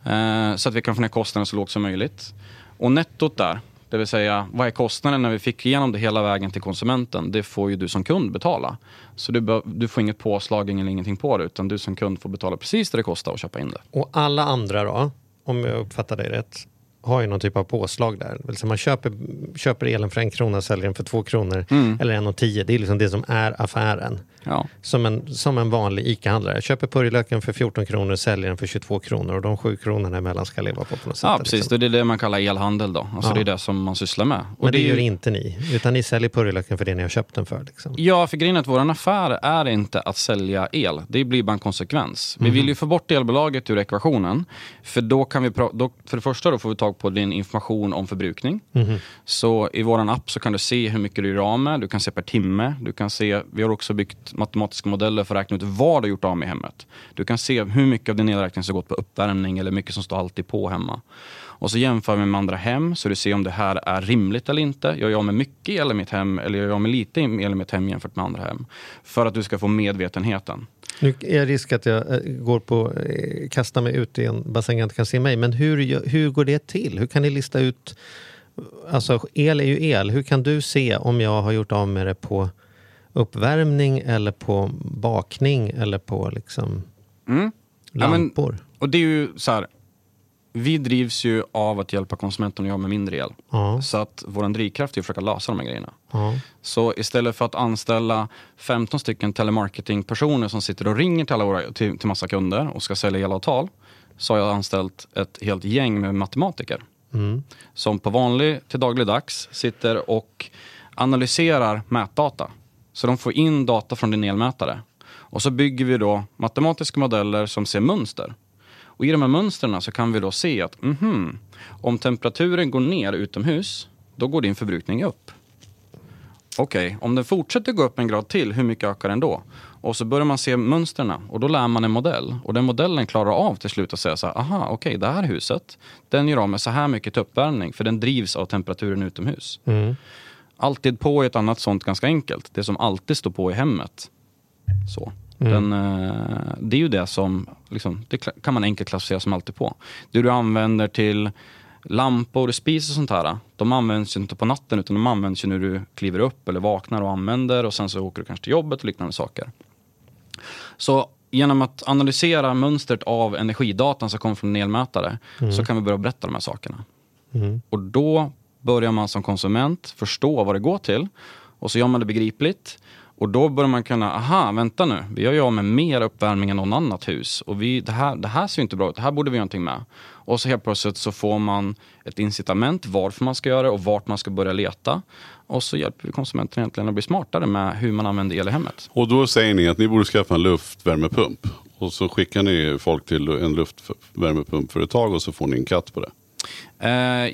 Speaker 3: Eh, så att vi kan få ner kostnaden så lågt som möjligt. Och nettot där, det vill säga vad är kostnaden när vi fick igenom det hela vägen till konsumenten? Det får ju du som kund betala. Så du, du får inget påslag eller ingenting på det utan du som kund får betala precis det det kostar att köpa in det.
Speaker 1: Och alla andra då, om jag uppfattar dig rätt, har ju någon typ av påslag där. Det säga man köper, köper elen för en krona, säljer den för två kronor eller en och tio. Det är liksom det som är affären.
Speaker 3: Ja.
Speaker 1: Som en, som en vanlig ICA-handlare. Jag köper purjolöken för 14 kronor, säljer den för 22 kronor och de sju kronorna emellan ska jag leva på på något sätt.
Speaker 3: Ja, precis.
Speaker 1: liksom.
Speaker 3: Det är det man kallar elhandel då. Alltså
Speaker 1: Ja.
Speaker 3: Det är det som man sysslar med.
Speaker 1: Och det,
Speaker 3: är ju-
Speaker 1: gör inte ni, utan ni säljer purjolöken för det ni har köpt den för. Liksom.
Speaker 3: Ja, för grejen är att vår affär är inte att sälja el. Det blir bara en konsekvens.
Speaker 1: Mhm.
Speaker 3: Vi vill ju få bort elbolaget ur ekvationen. För då kan vi då, för det första då får vi tag på din information om förbrukning.
Speaker 1: Mhm.
Speaker 3: Så i vår app så kan du se hur mycket du gör av med. Du kan se per timme. Du kan se, vi har också byggt matematiska modeller för att räkna ut vad du har gjort av med i hemmet. Du kan se hur mycket av din elräkning som gått på uppvärmning eller mycket som står alltid på hemma. Och så jämför vi med andra hem så du ser om det här är rimligt eller inte. Gör jag med mycket el i mitt hem eller gör jag med lite el i mitt hem jämfört med andra hem? För att du ska få medvetenheten.
Speaker 1: Nu är jag risk att jag eh, går på, eh, kastar mig ut i en bassäng jag inte kan se mig. Men hur, hur går det till? Hur kan ni lista ut Alltså el är ju el. Hur kan du se om jag har gjort av med det på uppvärmning eller på bakning eller på liksom
Speaker 3: Mm. Ja, men-
Speaker 1: lampor?
Speaker 3: Och det är ju så här. Vi drivs ju av att hjälpa konsumenten att göra med mindre el.
Speaker 1: Ja,
Speaker 3: Så att vår drivkraft är att försöka lösa de här grejerna.
Speaker 1: ja.
Speaker 3: Så istället för att anställa 15 stycken telemarketingpersoner som sitter och ringer till, alla våra, till, till massa kunder och ska sälja elavtal. Så har jag anställt ett helt gäng med matematiker.
Speaker 1: Mm.
Speaker 3: Som på vanlig till dagligdags sitter och analyserar mätdata. Så de får in data från din elmätare. Och så bygger vi då matematiska modeller som ser mönster. Och i de här mönstren så kan vi då se att mhm, om temperaturen går ner utomhus, då går din förbrukning upp. Okej, om den fortsätter gå upp en grad till, hur mycket ökar den då? Och så börjar man se mönstren och då lär man en modell. Och den modellen klarar av till slut att säga så här, aha, okej, det här huset, den gör av med så här mycket uppvärmning, för den drivs av temperaturen utomhus.
Speaker 1: Mm.
Speaker 3: Alltid på är ett annat sånt ganska enkelt. Det som alltid står på i hemmet. Så. Den, eh, det är ju det som, liksom, det kan man enkelt klassificera som alltid på. Det du använder till lampor, spis och sånt här. De används ju inte på natten utan de används ju när du kliver upp eller vaknar och använder och sen så åker du kanske till jobbet och liknande saker. Så genom att analysera mönstret av energidatan som kommer från en elmätare så kan vi börja berätta de här sakerna.
Speaker 1: Mm.
Speaker 3: Och då börjar man som konsument förstå vad det går till och så gör man det begripligt. Och då börjar man kunna, aha, vänta nu, vi gör ju av med mer uppvärmning än någon annat hus. Och vi, det, här, det här ser ju inte bra ut, det här borde vi göra någonting med. Och så helt plötsligt så får man ett incitament varför man ska göra det och vart man ska börja leta. Och så hjälper vi konsumenten egentligen att bli smartare med hur man använder el i hemmet.
Speaker 2: Och då säger ni att ni borde skaffa en luftvärmepump. Och så skickar ni folk till en luftvärmepumpföretag och så får ni en katt på det.
Speaker 3: Eh,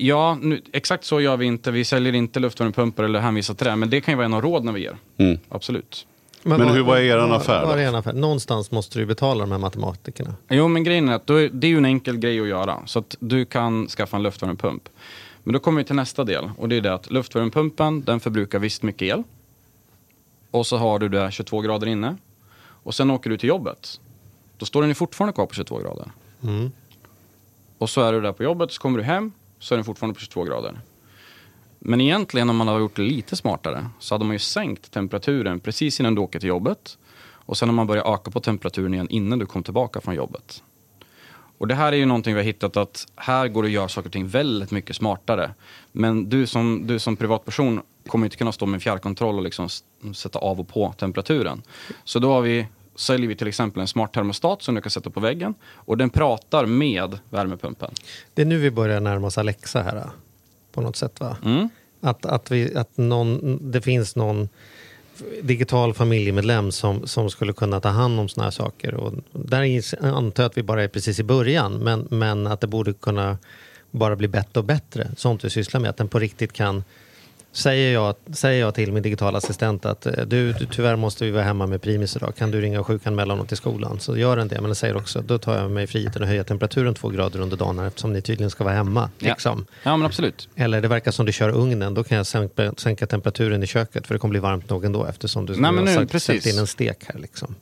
Speaker 3: ja, nu, exakt så gör vi inte. Vi säljer inte luftvärmepumpar eller hänvisar till det. Men det kan ju vara en av råden vi ger.
Speaker 2: Mm.
Speaker 3: Absolut.
Speaker 2: Men hur- vad är eran affär
Speaker 1: Vad
Speaker 2: då?
Speaker 1: är eran affär? Någonstans måste du betala de här matematikerna.
Speaker 3: Jo, men grejen är att då är, det är ju en enkel grej att göra. Så att du kan skaffa en luftvärmepump. Men då kommer vi till nästa del. Och det är det att luftvärmepumpen, den förbrukar visst mycket el. Och så har du det 22 grader inne. Och sen åker du till jobbet. Då står den ju fortfarande kvar på 22 grader.
Speaker 1: Mm.
Speaker 3: Och så är du där på jobbet, så kommer du hem, så är den fortfarande på 22 grader. Men egentligen om man hade gjort det lite smartare så hade man ju sänkt temperaturen precis innan du åker till jobbet. Och sen har man börjat öka på temperaturen igen innan du kom tillbaka från jobbet. Och det här är ju någonting vi har hittat att här går det att göra saker och ting väldigt mycket smartare. Men du som, du som privatperson kommer inte kunna stå med en fjärrkontroll och liksom sätta av och på temperaturen. Så då har vi, säljer vi till exempel en smart termostat som du kan sätta på väggen och den pratar med värmepumpen.
Speaker 1: Det är nu vi börjar närma oss Alexa här. På något sätt va?
Speaker 3: Mm.
Speaker 1: Att, att, vi, att någon, det finns någon digital familjemedlem som, som skulle kunna ta hand om såna här saker. Och där är- antar jag att vi bara är precis i början. Men, men att det borde kunna bara bli bättre och bättre. Sånt vi sysslar med. Att den på riktigt kan Säger jag, säger jag till min digitala assistent att eh, du, du, tyvärr måste vi vara hemma med primis idag. Kan du ringa och sjukanmäla honom till skolan? Så gör den det. Men den säger också, då tar jag mig friheten att höja temperaturen två grader under dagen eftersom ni tydligen ska vara hemma.
Speaker 3: Ja.
Speaker 1: Liksom.
Speaker 3: Ja men absolut.
Speaker 1: Eller det verkar som du kör ugnen, då kan jag sänka, sänka temperaturen i köket för det kommer bli varmt nog ändå eftersom du
Speaker 3: Nej,
Speaker 1: har
Speaker 3: nu,
Speaker 1: sagt,
Speaker 3: precis.
Speaker 1: släppt in en stek här. Liksom.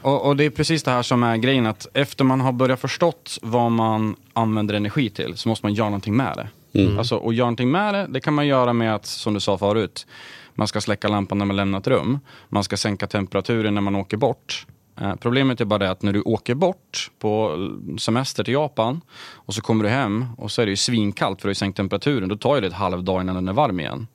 Speaker 3: Och, och det är precis det här som är grejen att efter man har börjat förstått vad man använder energi till så måste man göra någonting med det. Alltså, och göra någonting med det, det kan man göra med att, som du sa förut, man ska släcka lampan när man lämnar ett rum. Man ska sänka temperaturen när man åker bort. Eh, problemet är bara det att när du åker bort på semester till Japan och så kommer du hem och så är det ju svinkallt för att du har sänkt temperaturen. Då tar det ett halvdag innan den är varm igen.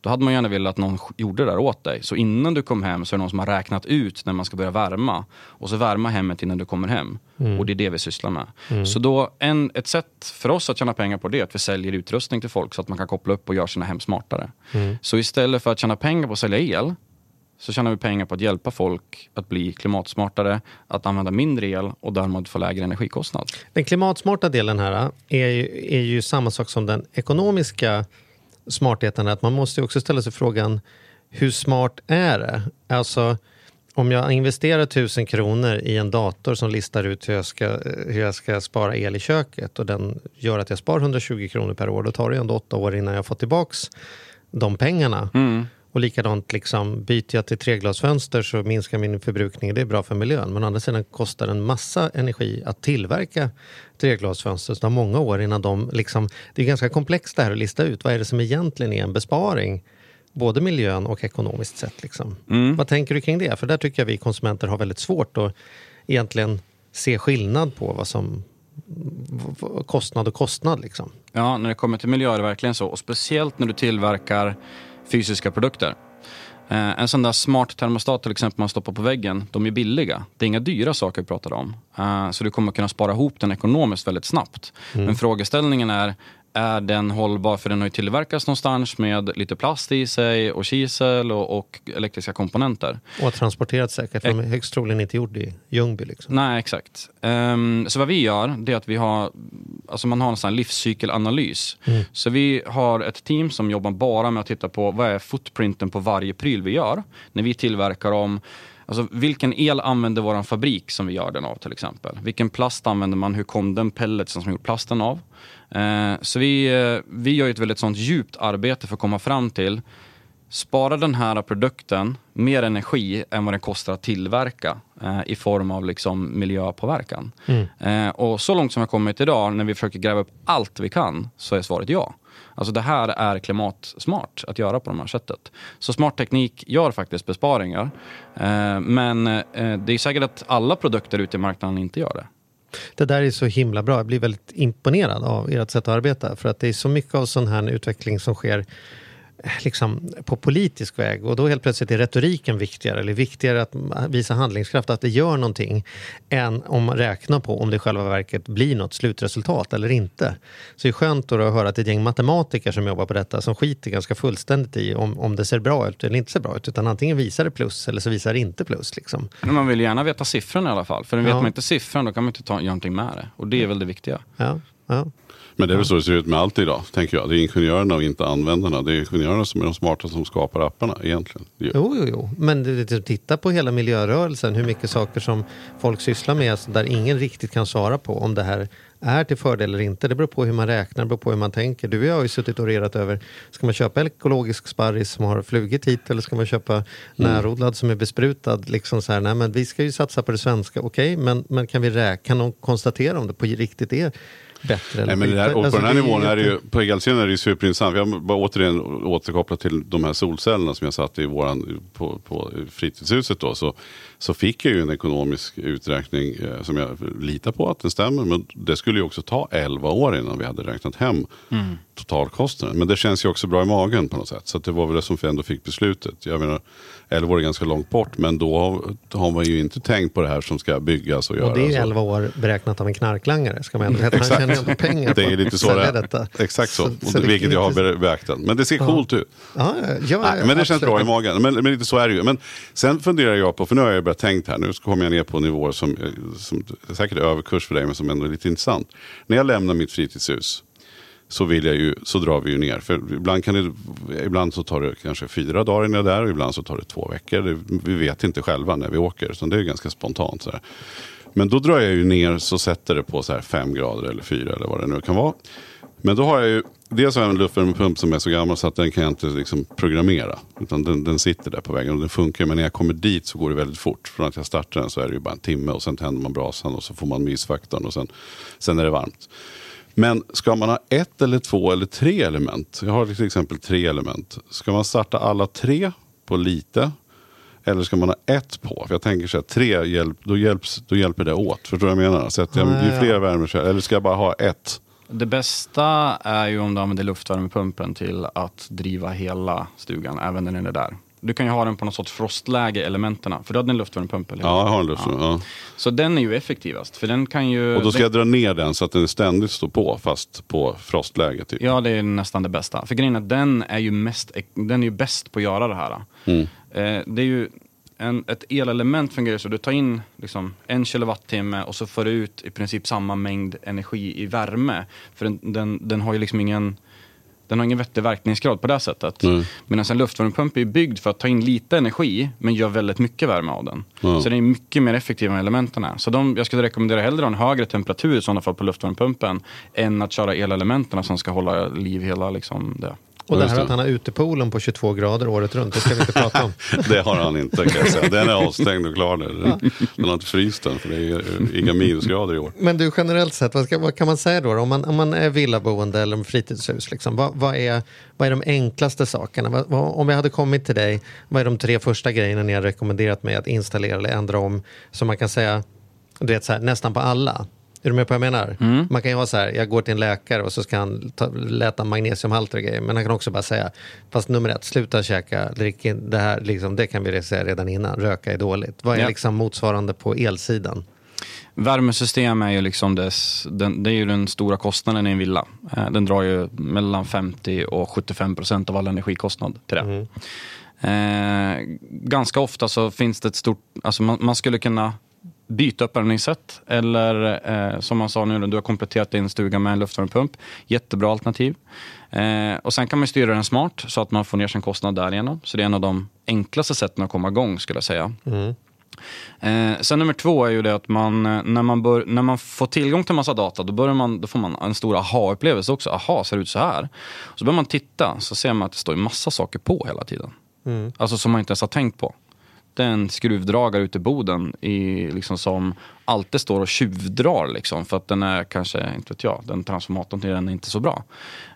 Speaker 3: Då hade man gärna velat att någon gjorde det där åt dig. Så innan du kom hem så är det någon som har räknat ut när man ska börja värma. Och så värma hemmet innan du kommer hem. Och det är det vi sysslar med. Så då, en, ett sätt för oss att tjäna pengar på det är att vi säljer utrustning till folk så att man kan koppla upp och göra sina hem smartare. Så istället för att tjäna pengar på att sälja el så tjänar vi pengar på att hjälpa folk att bli klimatsmartare, att använda mindre el och därmed få lägre energikostnad.
Speaker 1: Den klimatsmarta delen här är ju, är ju samma sak som den ekonomiska smartheten. Att man måste också ställa sig frågan, hur smart är det? Alltså, om jag investerar tusen kronor i en dator som listar ut hur jag, ska, hur jag ska spara el i köket och den gör att jag sparar 120 kronor per år, då tar det ändå åtta år innan jag får tillbaks de pengarna. Mm. Och likadant, liksom, byter jag till treglasfönster så minskar min förbrukning. Det är bra för miljön. Men å andra sidan kostar det en massa energi att tillverka treglasfönster. Så det tar många år innan de... Liksom, det är ganska komplext det här att lista ut. Vad är det som egentligen är en besparing? Både miljön och ekonomiskt sett. Liksom. Vad tänker du kring det? För där tycker jag vi konsumenter har väldigt svårt att egentligen se skillnad på vad som kostnad och kostnad. Liksom.
Speaker 3: Ja, när det kommer till miljö är det verkligen så. Och speciellt när du tillverkar fysiska produkter. Eh, en sån där smart termostat till exempel man stoppar på väggen, de är billiga. Det är inga dyra saker vi pratar om. Eh, så du kommer kunna spara ihop den ekonomiskt väldigt snabbt. Men frågeställningen är, är den hållbar? För den har ju tillverkats någonstans med lite plast i sig och kisel och, och elektriska komponenter.
Speaker 1: Och har transporterat säkert, för de är högst troligen inte gjord i Ljungby. Liksom.
Speaker 3: Nej, exakt. Ehm, så vad vi gör, det är att vi har, alltså man har en sån livscykelanalys. Så vi har ett team som jobbar bara med att titta på vad är footprinten på varje pryl vi gör. När vi tillverkar dem, alltså vilken el använder vår fabrik som vi gör den av till exempel. Vilken plast använder man, hur kom den pelletsen som gjort plasten av? Eh, så vi, eh, vi gör ett väldigt sånt djupt arbete för att komma fram till Spara den här produkten mer energi än vad den kostar att tillverka eh, i form av liksom miljöpåverkan. Eh, och så långt som vi har kommit idag, när vi försöker gräva upp allt vi kan, så är svaret ja. Alltså det här är klimatsmart att göra på det här sättet. Så smart teknik gör faktiskt besparingar. Eh, men eh, det är säkert att alla produkter ute i marknaden inte gör det.
Speaker 1: Det där är så himla bra. Jag blir väldigt imponerad av ert sätt att arbeta. För att det är så mycket av sån här utveckling som sker liksom, på politisk väg. Och då helt plötsligt är retoriken viktigare. Eller viktigare att visa handlingskraft, att det gör någonting. Än om man räknar på om det i själva verket blir något slutresultat eller inte. Så det är skönt då att höra att det är ett gäng matematiker som jobbar på detta. Som skiter ganska fullständigt i om, om det ser bra ut eller inte ser bra ut. Utan antingen visar det plus eller så visar det inte plus. Liksom.
Speaker 3: Men man vill gärna veta siffran i alla fall. För vet
Speaker 1: Ja.
Speaker 3: man inte siffran då kan man inte ta, göra någonting med det. Och det är väl det viktiga.
Speaker 1: Ja, ja.
Speaker 2: Men det är väl så det ser ut med allt idag, tänker jag. Det är ingenjörerna och inte användarna. Det är ingenjörerna som är de smarta som skapar apparna egentligen.
Speaker 1: Jo, jo, jo. Men det- det- titta på hela miljörörelsen, hur mycket saker som folk sysslar med alltså, där ingen riktigt kan svara på om det här är till fördel eller inte. Det beror på hur man räknar, det beror på hur man tänker. Du och jag har ju suttit och rerat över, ska man köpa ekologisk sparris som har flugit hit eller ska man köpa närodlad som är besprutad? Liksom så här, nej, men vi ska ju satsa på det svenska, okej, men, men kan vi räkna, kan de konstatera om det på riktigt är bättre? Eller
Speaker 2: Nej, men det där, och på
Speaker 1: Alltså,
Speaker 2: den här nivån är det ju, på är det ju superintressant. Jag bara återigen återkopplat till de här solcellerna som jag satt i våran, på, på fritidshuset då. Så, så fick jag ju en ekonomisk uträkning eh, som jag litar på att den stämmer. Men det skulle ju också ta 11 år innan vi hade räknat hem totalkostnaden. Men det känns ju också bra i magen på något sätt. Så att det var väl det som ändå fick beslutet. Jag menar, 11 år är ganska långt bort. Men då har, man ju inte tänkt på det här som ska byggas och,
Speaker 1: Och
Speaker 2: göras.
Speaker 1: det är ju
Speaker 2: och-
Speaker 1: 11 år beräknat av en knarklangare, ska man ändå veta. Han tjänar ju ändå pengar
Speaker 2: Det är lite så det
Speaker 1: detta.
Speaker 2: Exakt så.
Speaker 1: Så-
Speaker 2: Och
Speaker 1: så det
Speaker 2: vilket jag har beaktat. Men det ser coolt ut.
Speaker 1: Ja, ja, ja,
Speaker 2: Nej, men det känns
Speaker 1: absolut.
Speaker 2: bra i magen. Men, men lite så är det ju. Men sen funderar jag på, för nu har jag börjat tänkt här, nu kommer jag ner på nivåer som, eh, som säkert är överkurs för dig, men som ändå är lite intressant. När jag lämnar mitt fritidshus så, vill jag ju, så drar vi ju ner. För ibland, kan det, ibland så tar det kanske fyra dagar innan jag är där och ibland så tar det två veckor. Det, vi vet inte själva när vi åker, så det är ganska spontant. Så här. Men då drar jag ju ner så sätter det på så här fem grader eller fyra eller vad det nu kan vara. Men då har jag ju, dels har jag en luftvärmepump som är så gammal så att den kan jag inte liksom programmera. Utan den, den sitter där på väggen och den funkar. Men när jag kommer dit så går det väldigt fort. Från att jag startar den så är det ju bara en timme och sen tänder man brasan och så får man mysfaktorn och sen, sen är det varmt. Men ska man ha ett eller två eller tre element. Jag har till exempel tre element. Ska man starta alla tre på lite? Eller ska man ha ett på? För jag tänker så här, tre hjälp, då, hjälps, då hjälper det åt. Förstår du vad jag menar? Så att jag,
Speaker 1: Ja,
Speaker 2: ju fler värmekällor, eller ska jag bara ha ett?
Speaker 3: Det bästa är ju om du använder luftvärmepumpen till att driva hela stugan, även när den är där. Du kan ju ha den på något sorts frostläge, elementerna. För du hade en luftvärmepump, eller hur?
Speaker 2: Ja, jag har en luft. Ja.
Speaker 3: Så den är ju effektivast, för den kan ju...
Speaker 2: Och då ska
Speaker 3: den,
Speaker 2: jag dra ner den så att den ständigt står på, fast på frostläge. Typ.
Speaker 3: Ja, det är nästan det bästa. För grejen är att den är ju, mest, den är ju bäst på att göra det här.
Speaker 2: Mm.
Speaker 3: Eh, det är ju en, ett elelement fungerar så du tar in liksom en kilowattimme och så får du ut i princip samma mängd energi i värme. För den, den, den har ju liksom ingen den har ingen vettig verkningsgrad på det sättet.
Speaker 2: Nej.
Speaker 3: Medan en luftvärmepump är byggd för att ta in lite energi men gör väldigt mycket värme av den.
Speaker 2: Ja.
Speaker 3: Så den är mycket mer effektiv än elementen är. Så de, jag skulle rekommendera hellre en högre temperatur i sådana fall på luftvärmepumpen än att köra elelementen som ska hålla liv hela liksom det.
Speaker 1: Och det här att han har utepoolen på 22 grader året runt, det ska vi inte prata om. [LAUGHS]
Speaker 2: Det har han inte kan jag säga. Den är avstängd och klar nu. Den har inte fryst den för det är inga minusgrader i år.
Speaker 1: Men du generellt sett, vad, ska, vad kan man säga då? Om man, om man är villaboende eller fritidshus, liksom, vad, vad, är, vad är de enklaste sakerna? Vad, vad, om jag hade kommit till dig, vad är de tre första grejerna ni har rekommenderat mig att installera eller ändra om? Som man kan säga, du vet så här, nästan på alla. Är du med på vad jag menar? Man kan ju ha så här, jag går till en läkare och så ska han ta, läta magnesiumhalter och grejer. Men han kan också bara säga, fast nummer ett, sluta käka, drick in, det här, liksom, det kan vi säga redan innan, röka är dåligt. Vad är
Speaker 3: Ja.
Speaker 1: liksom motsvarande på elsidan?
Speaker 3: Värmesystem är ju liksom dess, den, det är ju den stora kostnaden i en villa. Eh, Den drar ju mellan 50 och 75 procent av all energikostnad till det. Eh, ganska ofta så finns det ett stort, alltså man, man skulle kunna byta uppvärmningssätt eller eh, som man sa nu, du har kompletterat din stuga med en luftvärmepump. Jättebra alternativ. Eh, och sen kan man styra den smart så att man får ner sin kostnad därigenom. Så det är en av de enklaste sätten att komma igång skulle jag säga. Eh, sen nummer två är ju det att man, eh, när, man bör, när man får tillgång till massa data, då, börjar man, då får man en stor aha-upplevelse också. Aha, ser det ut så här? Så börjar man titta, så ser man att det står massa saker på hela tiden. Alltså som man inte ens har tänkt på. Det är en skruvdragare ute i boden i, liksom, som alltid står och tjuvdrar. Liksom, för att den är kanske, inte vet jag, den transformatorn till den är inte så bra.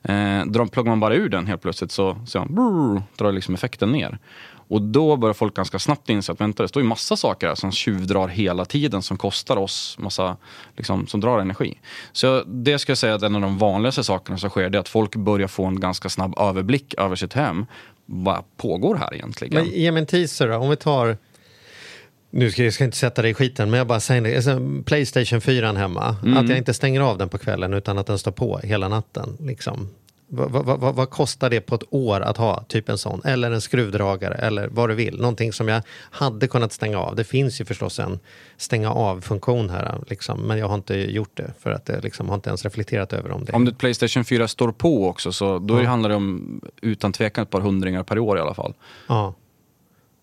Speaker 3: Eh, drar, pluggar man bara ur den helt plötsligt så så man, brrr, drar liksom effekten ner. Och då börjar folk ganska snabbt inse att vänta, det står ju massa saker här som tjuvdrar hela tiden som kostar oss massa, liksom, som drar energi. Så det ska jag säga att en av de vanligaste sakerna som sker det är att folk börjar få en ganska snabb överblick över sitt hem. Vad pågår här egentligen?
Speaker 1: Men ge mig en teaser då, om vi tar... Nu ska jag ska inte sätta dig i skiten, men jag bara säger. Alltså, Playstation 4 hemma, att jag inte stänger av den på kvällen utan att den står på hela natten. Liksom. Vad, vad, vad, vad kostar det på ett år att ha typ en sån? Eller en skruvdragare eller vad du vill. Någonting som jag hade kunnat stänga av. Det finns ju förstås en stänga av-funktion här, liksom, men jag har inte gjort det för att jag liksom, har inte ens reflekterat över om det.
Speaker 3: Om ditt Playstation 4 står på också, så då handlar det om utan tvekan ett par hundringar per år i alla fall.
Speaker 1: Ja.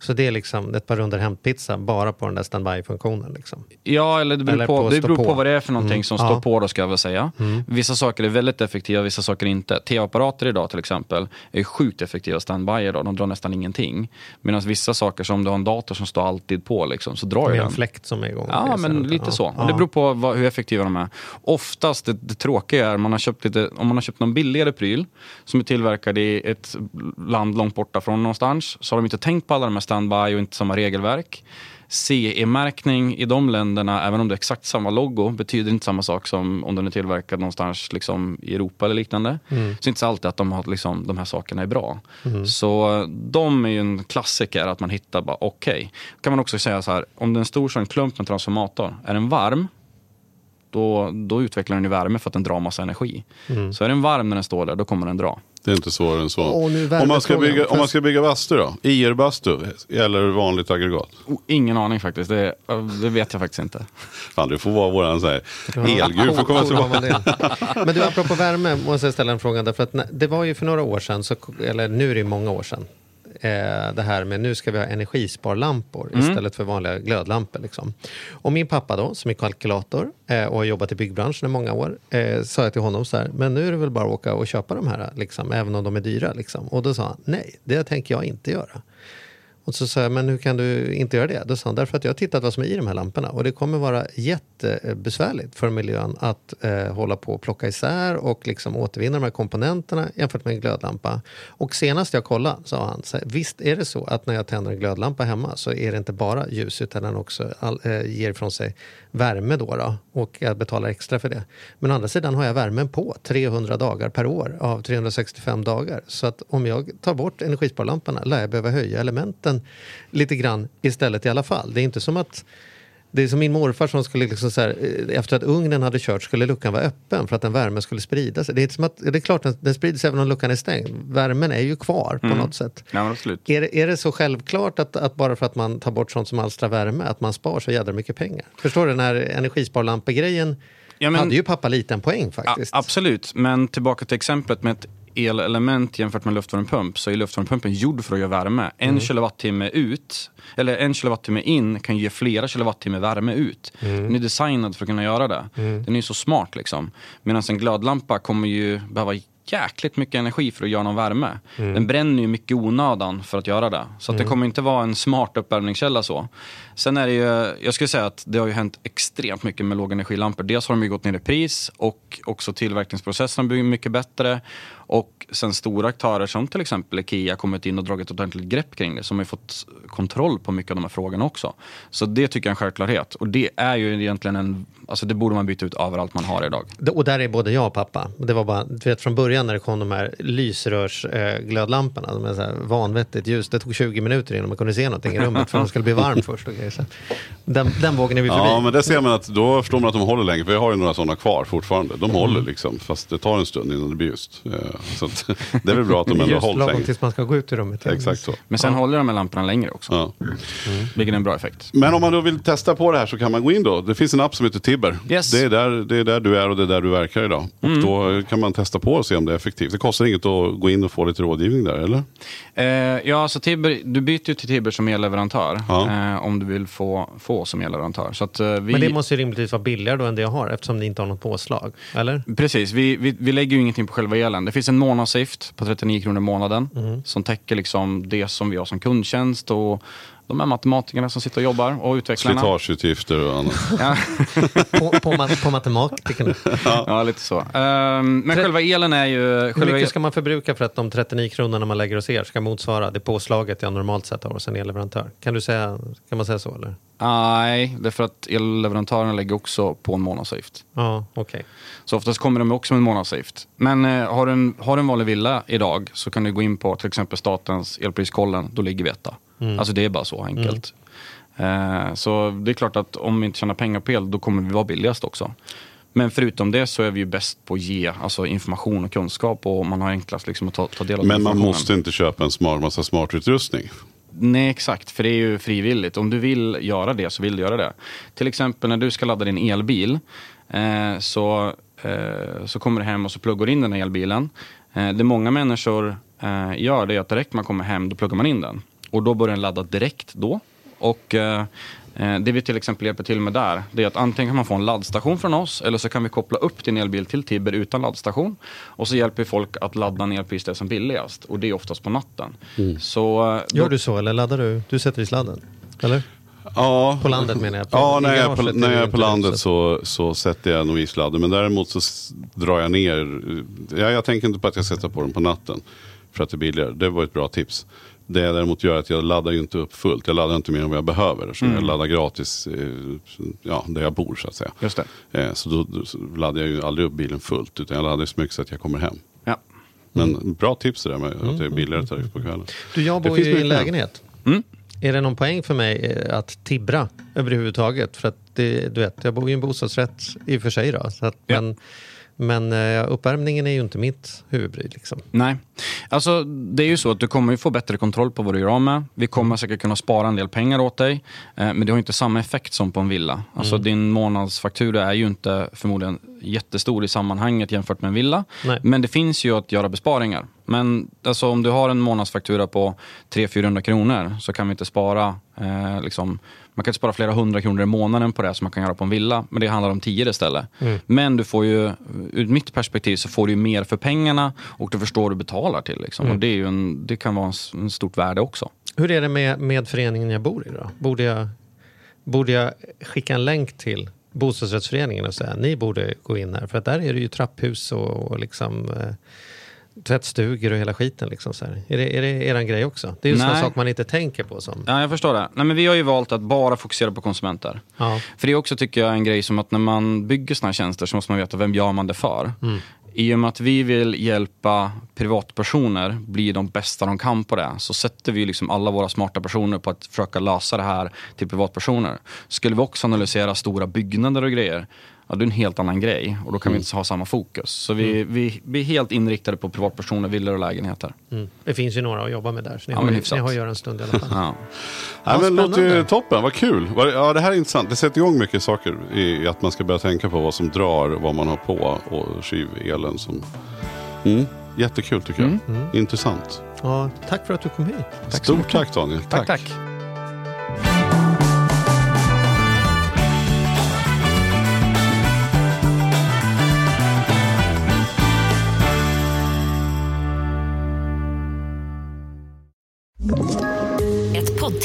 Speaker 1: Så det är liksom ett par runder hämtpizza bara på den där standby-funktionen. Liksom.
Speaker 3: Ja, eller det beror,
Speaker 1: Eller
Speaker 3: på,
Speaker 1: på
Speaker 3: det beror på.
Speaker 1: på.
Speaker 3: vad det är för någonting
Speaker 1: Mm.
Speaker 3: som
Speaker 1: Ja.
Speaker 3: står på då ska jag väl säga. Vissa saker är väldigt effektiva, vissa saker inte. TV-apparater idag till exempel är sjukt effektiva standby idag. De drar nästan ingenting. Medan vissa saker som du har en dator som står alltid på liksom, så drar ju
Speaker 1: är en
Speaker 3: den.
Speaker 1: fläkt som är igång.
Speaker 3: Ja, men lite
Speaker 1: ja.
Speaker 3: så.
Speaker 1: Ja.
Speaker 3: Det beror på vad, hur effektiva de är. Oftast, det, det tråkiga är man har köpt lite, om man har köpt någon billigare pryl som är tillverkad i ett land långt borta från någonstans så har de inte tänkt på alla de här standby och inte samma regelverk. CE-märkning i de länderna, även om det är exakt samma logo, betyder inte samma sak som om den är tillverkad någonstans liksom, i Europa eller liknande. Så det är inte så alltid att de, har, liksom, de här sakerna är bra. Så eh, de är ju en klassiker, att man hittar bara okej. kan man också säga så här, om den är stor som en klump med en transformator, är den varm, då, då utvecklar den ju värme för att den drar massa energi. Så är den varm när den står där, då kommer den dra.
Speaker 2: Det är inte svårare än så.
Speaker 1: Åh,
Speaker 2: om, man ska bygga, om man ska bygga bastu då? IR-bastu eller vanligt aggregat?
Speaker 3: Oh, ingen aning faktiskt, det, det vet jag faktiskt inte.
Speaker 2: Fan, det får vara våran så här, elgud för att komma tillbaka.
Speaker 1: Men du, apropå värme måste jag ställa en fråga. Därför att det var ju för några år sedan, så, eller nu är det många år sedan, eh, det här med nu ska vi ha energisparlampor istället för vanliga glödlampor. Liksom. Och min pappa då, som är kalkylator eh, och har jobbat i byggbranschen i många år, eh, sa jag till honom så här, men nu är det väl bara att åka och köpa de här, liksom, även om de är dyra. Liksom. Och då sa han, nej, det tänker jag inte göra. Och så sa jag, men hur kan du inte göra det? Då sa han, därför att jag har tittat vad som är i de här lamporna och det kommer vara jättebesvärligt för miljön att eh, hålla på och plocka isär och liksom återvinna de här komponenterna jämfört med en glödlampa. Och senast jag kollade sa han, så här, visst är det så att när jag tänder en glödlampa hemma så är det inte bara ljus utan den också all, eh, ger ifrån sig värme då, då och jag betalar extra för det. Men å andra sidan har jag värmen på 300 dagar per år av 365 dagar. Så att om jag tar bort energisparlamporna lär jag behöva höja elementen lite grann istället i alla fall. Det är inte som att det är som min morfar som skulle liksom så här, eh, efter att ugnen hade kört skulle luckan vara öppen för att den värmen skulle sprida sig. Det är, som att, det är klart att den sprider sig även om luckan är stängd. Värmen är ju kvar på något sätt.
Speaker 3: Ja.
Speaker 1: Är det, är det så självklart att, att bara för att man tar bort sånt som alstrar värme, att man spar så jädra mycket pengar? Förstår du, den här energisparlampegrejen
Speaker 3: Ja, men-
Speaker 1: hade ju pappa liten poäng
Speaker 3: Ja,
Speaker 1: faktiskt.
Speaker 3: absolut, men tillbaka till exemplet med ett elelement jämfört med luftvärmepump så är luftvärmepumpen gjord för att göra värme. En kilowattimme ut, eller en kilowattimme in kan ge flera kilowattimme värme ut. Den är designad för att kunna göra det. Den är så smart liksom. Medan en glödlampa kommer ju behöva jäkligt mycket energi för att göra någon värme. Den bränner ju mycket onödan för att göra det. Så att det kommer inte vara en smart uppvärmningskälla så. Sen är det ju, jag skulle säga att det har ju hänt extremt mycket med lågenergilampor. Dels har de ju gått ner i pris och också tillverkningsprocessen har blivit mycket bättre. Och sen stora aktörer som till exempel Ikea kommit in och dragit ett ordentligt grepp kring det. Som har ju fått kontroll på mycket av de här frågorna också. Så det tycker jag är en självklarhet. Och det är ju egentligen en, alltså det borde man byta ut överallt man har idag.
Speaker 1: Och där är både jag och pappa. Det var bara, du vet från början när det kom de här lysrörsglödlamporna, de är så här vanvettigt ljus. Det tog 20 minuter innan man kunde se någonting i rummet för de skulle bli varmt [LAUGHS] först. Och grejer. Så den, den vågen är vi förbi.
Speaker 2: Ja, men det ser man att då förstår man att de håller länge. För jag har ju några sådana kvar fortfarande. De håller liksom, fast det tar en stund innan det blir ljust. Eh, Så att, [LAUGHS] det är väl bra att de ändå har
Speaker 1: Just
Speaker 2: hållit
Speaker 1: lagom
Speaker 2: länge.
Speaker 1: tills man ska gå ut ur rummet.
Speaker 2: Exakt så.
Speaker 3: Men sen håller de här lamporna längre också.
Speaker 2: Ja.
Speaker 3: Vilket är en bra effekt.
Speaker 2: Men om man då vill testa på det här så kan man gå in då. Det finns en app som heter Tibber.
Speaker 3: Yes.
Speaker 2: Det, är där, det är där du är och det är där du verkar idag. Och då kan man testa på och se om det är effektivt. Det kostar inget att gå in och få lite rådgivning där, eller?
Speaker 3: Eh, ja, så Tibber, du byter ju till Tibber som elleverantör.
Speaker 2: Ja.
Speaker 3: Eh, om du vill få, få som elleverantör. Så att, eh, vi,
Speaker 1: Men det måste ju rimligtvis vara billigare då än det jag har eftersom ni inte har något påslag. Eller?
Speaker 3: Precis, vi, vi, vi lägger ju ingenting på själva elen. Det finns en månadsavgift på 39 kronor i månaden. Som täcker liksom det som vi har som kundtjänst. Och de här matematikerna som sitter och jobbar och utvecklarna.
Speaker 2: Slitageutgifter och annat. [LAUGHS]
Speaker 3: Ja,
Speaker 1: På, på, ma- på matematikerna.
Speaker 3: ja, lite så. Ehm, men
Speaker 1: Tre-
Speaker 3: själva elen är ju...
Speaker 1: Hur mycket ska man förbruka för att de 39 kronorna man lägger hos er ska motsvara det påslaget jag normalt sett har hos en elleverantör? Kan, du säga, kan man säga så eller?
Speaker 3: Nej, det är för att elleverantörerna lägger också på en månadsavgift.
Speaker 1: Ja, okej.
Speaker 3: Så oftast kommer de också med en månadsavgift. Men eh, har, du en, har du en vanlig villa idag så kan du gå in på till exempel statens elpriskollen. Då ligger vi etta. Alltså det är bara så enkelt. Eh, så det är klart att om vi inte tjänar pengar på el då kommer vi vara billigast också. Men förutom det så är vi ju bäst på att ge alltså, information och kunskap och man har enklast liksom att ta, ta del av
Speaker 2: Men man måste inte köpa en smart, massa smartutrustning.
Speaker 3: Nej, exakt. För det är ju frivilligt. Om du vill göra det så vill du göra det. Till exempel när du ska ladda din elbil eh, så, eh, så kommer du hem och så pluggar in den här elbilen. Eh, det många människor eh, gör det är att direkt man kommer hem då pluggar man in den. Och då börjar den ladda direkt då. Och eh, eh, det vi till exempel hjälper till med där, det är att antingen kan man få en laddstation från oss eller så kan vi koppla upp din elbil till Tibber utan laddstation. Och så hjälper vi folk att ladda en elpris där som billigast. Och det är oftast på natten. Så, eh,
Speaker 1: Gör
Speaker 3: då-
Speaker 1: du så eller laddar du? Du sätter i sladden? Eller?
Speaker 2: Ja,
Speaker 1: På landet menar jag. På-
Speaker 2: Ja, när jag, är på, när
Speaker 1: är
Speaker 2: jag
Speaker 1: det
Speaker 2: är på landet
Speaker 1: det,
Speaker 2: så, så sätter jag nog i sladden. Men däremot så drar jag ner. Ja, jag tänker inte på att jag sätter på den på natten. För att det är billigare. Det var ett bra tips. Det jag däremot gör är att jag laddar ju inte upp fullt. Jag laddar inte mer än vad jag behöver. Eftersom jag laddar gratis eh, ja, där jag bor så att säga.
Speaker 3: Just det.
Speaker 2: Eh, Så då, då så laddar jag ju aldrig upp bilen fullt. Utan jag laddar så mycket så att jag kommer hem.
Speaker 3: Ja.
Speaker 2: Men bra tips det där med att det är billigare tariff på kvällen.
Speaker 1: Du, jag
Speaker 2: Det
Speaker 1: bor
Speaker 2: finns
Speaker 1: ju i en lägenhet.
Speaker 3: Mm.
Speaker 1: Är det någon poäng för mig eh, att tibbra överhuvudtaget? För att det, du vet, jag bor i en bostadsrätt i och för sig då. Så att,
Speaker 3: Ja.
Speaker 1: Men, men eh, uppvärmningen är ju inte mitt huvudbry. Liksom.
Speaker 3: Nej. Alltså, det är ju så att du kommer ju få bättre kontroll på vad du gör av med. Vi kommer säkert kunna spara en del pengar åt dig. Eh, men det har inte samma effekt som på en villa. Alltså, Din månadsfaktura är ju inte förmodligen jättestor i sammanhanget jämfört med en villa.
Speaker 1: Nej.
Speaker 3: Men det finns ju att göra besparingar. Men alltså, om du har en månadsfaktura på 300-400 kronor så kan vi inte spara eh, liksom, man kan spara flera hundra kronor i månaden på det som man kan göra på en villa. Men det handlar om 10 istället. Men du får ju, ur mitt perspektiv så får du mer för pengarna och du förstår vad du betalar till. Liksom. Och det, är ju en, det kan vara en, en stort värde också.
Speaker 1: Hur är det med, med föreningen jag bor i då? Borde jag, borde jag skicka en länk till bostadsrättsföreningen och säga ni borde gå in här? För att där är det ju trapphus och, och liksom eh, tvättstugor och hela skiten. Liksom, så här. Är, det, är det eran grej också? Det är ju
Speaker 3: Nej.
Speaker 1: sak man inte tänker på som...
Speaker 3: Ja, jag förstår det. Nej, men vi har ju valt att bara fokusera på konsumenter.
Speaker 1: Ja.
Speaker 3: För det är också tycker jag en grej som att när man bygger såna här tjänster så måste man veta vem gör man det för. I och med att vi vill hjälpa privatpersoner bli de bästa de kan på det så sätter vi liksom alla våra smarta personer på att försöka lösa det här till privatpersoner. Skulle vi också analysera stora byggnader och grejer Ja, det är en helt annan grej och då kan vi inte ha samma fokus. Så vi, vi, vi är helt inriktade på privatpersoner, villor och lägenheter.
Speaker 1: Mm. Det finns ju några att jobba med där, så ni,
Speaker 3: Ja,
Speaker 1: har,
Speaker 3: men
Speaker 1: ju, ni har att göra en stund i alla fall. [LAUGHS]
Speaker 3: Ja.
Speaker 2: Ja, men låter ju toppen, vad kul. Ja, det här är intressant. Det sätter igång mycket saker i att man ska börja tänka på vad som drar, vad man har på och kyvelen. Som... Mm. Jättekul tycker jag. Intressant.
Speaker 1: Ja, tack för att du kom hit.
Speaker 2: Stort tack Daniel.
Speaker 3: Tack, tack.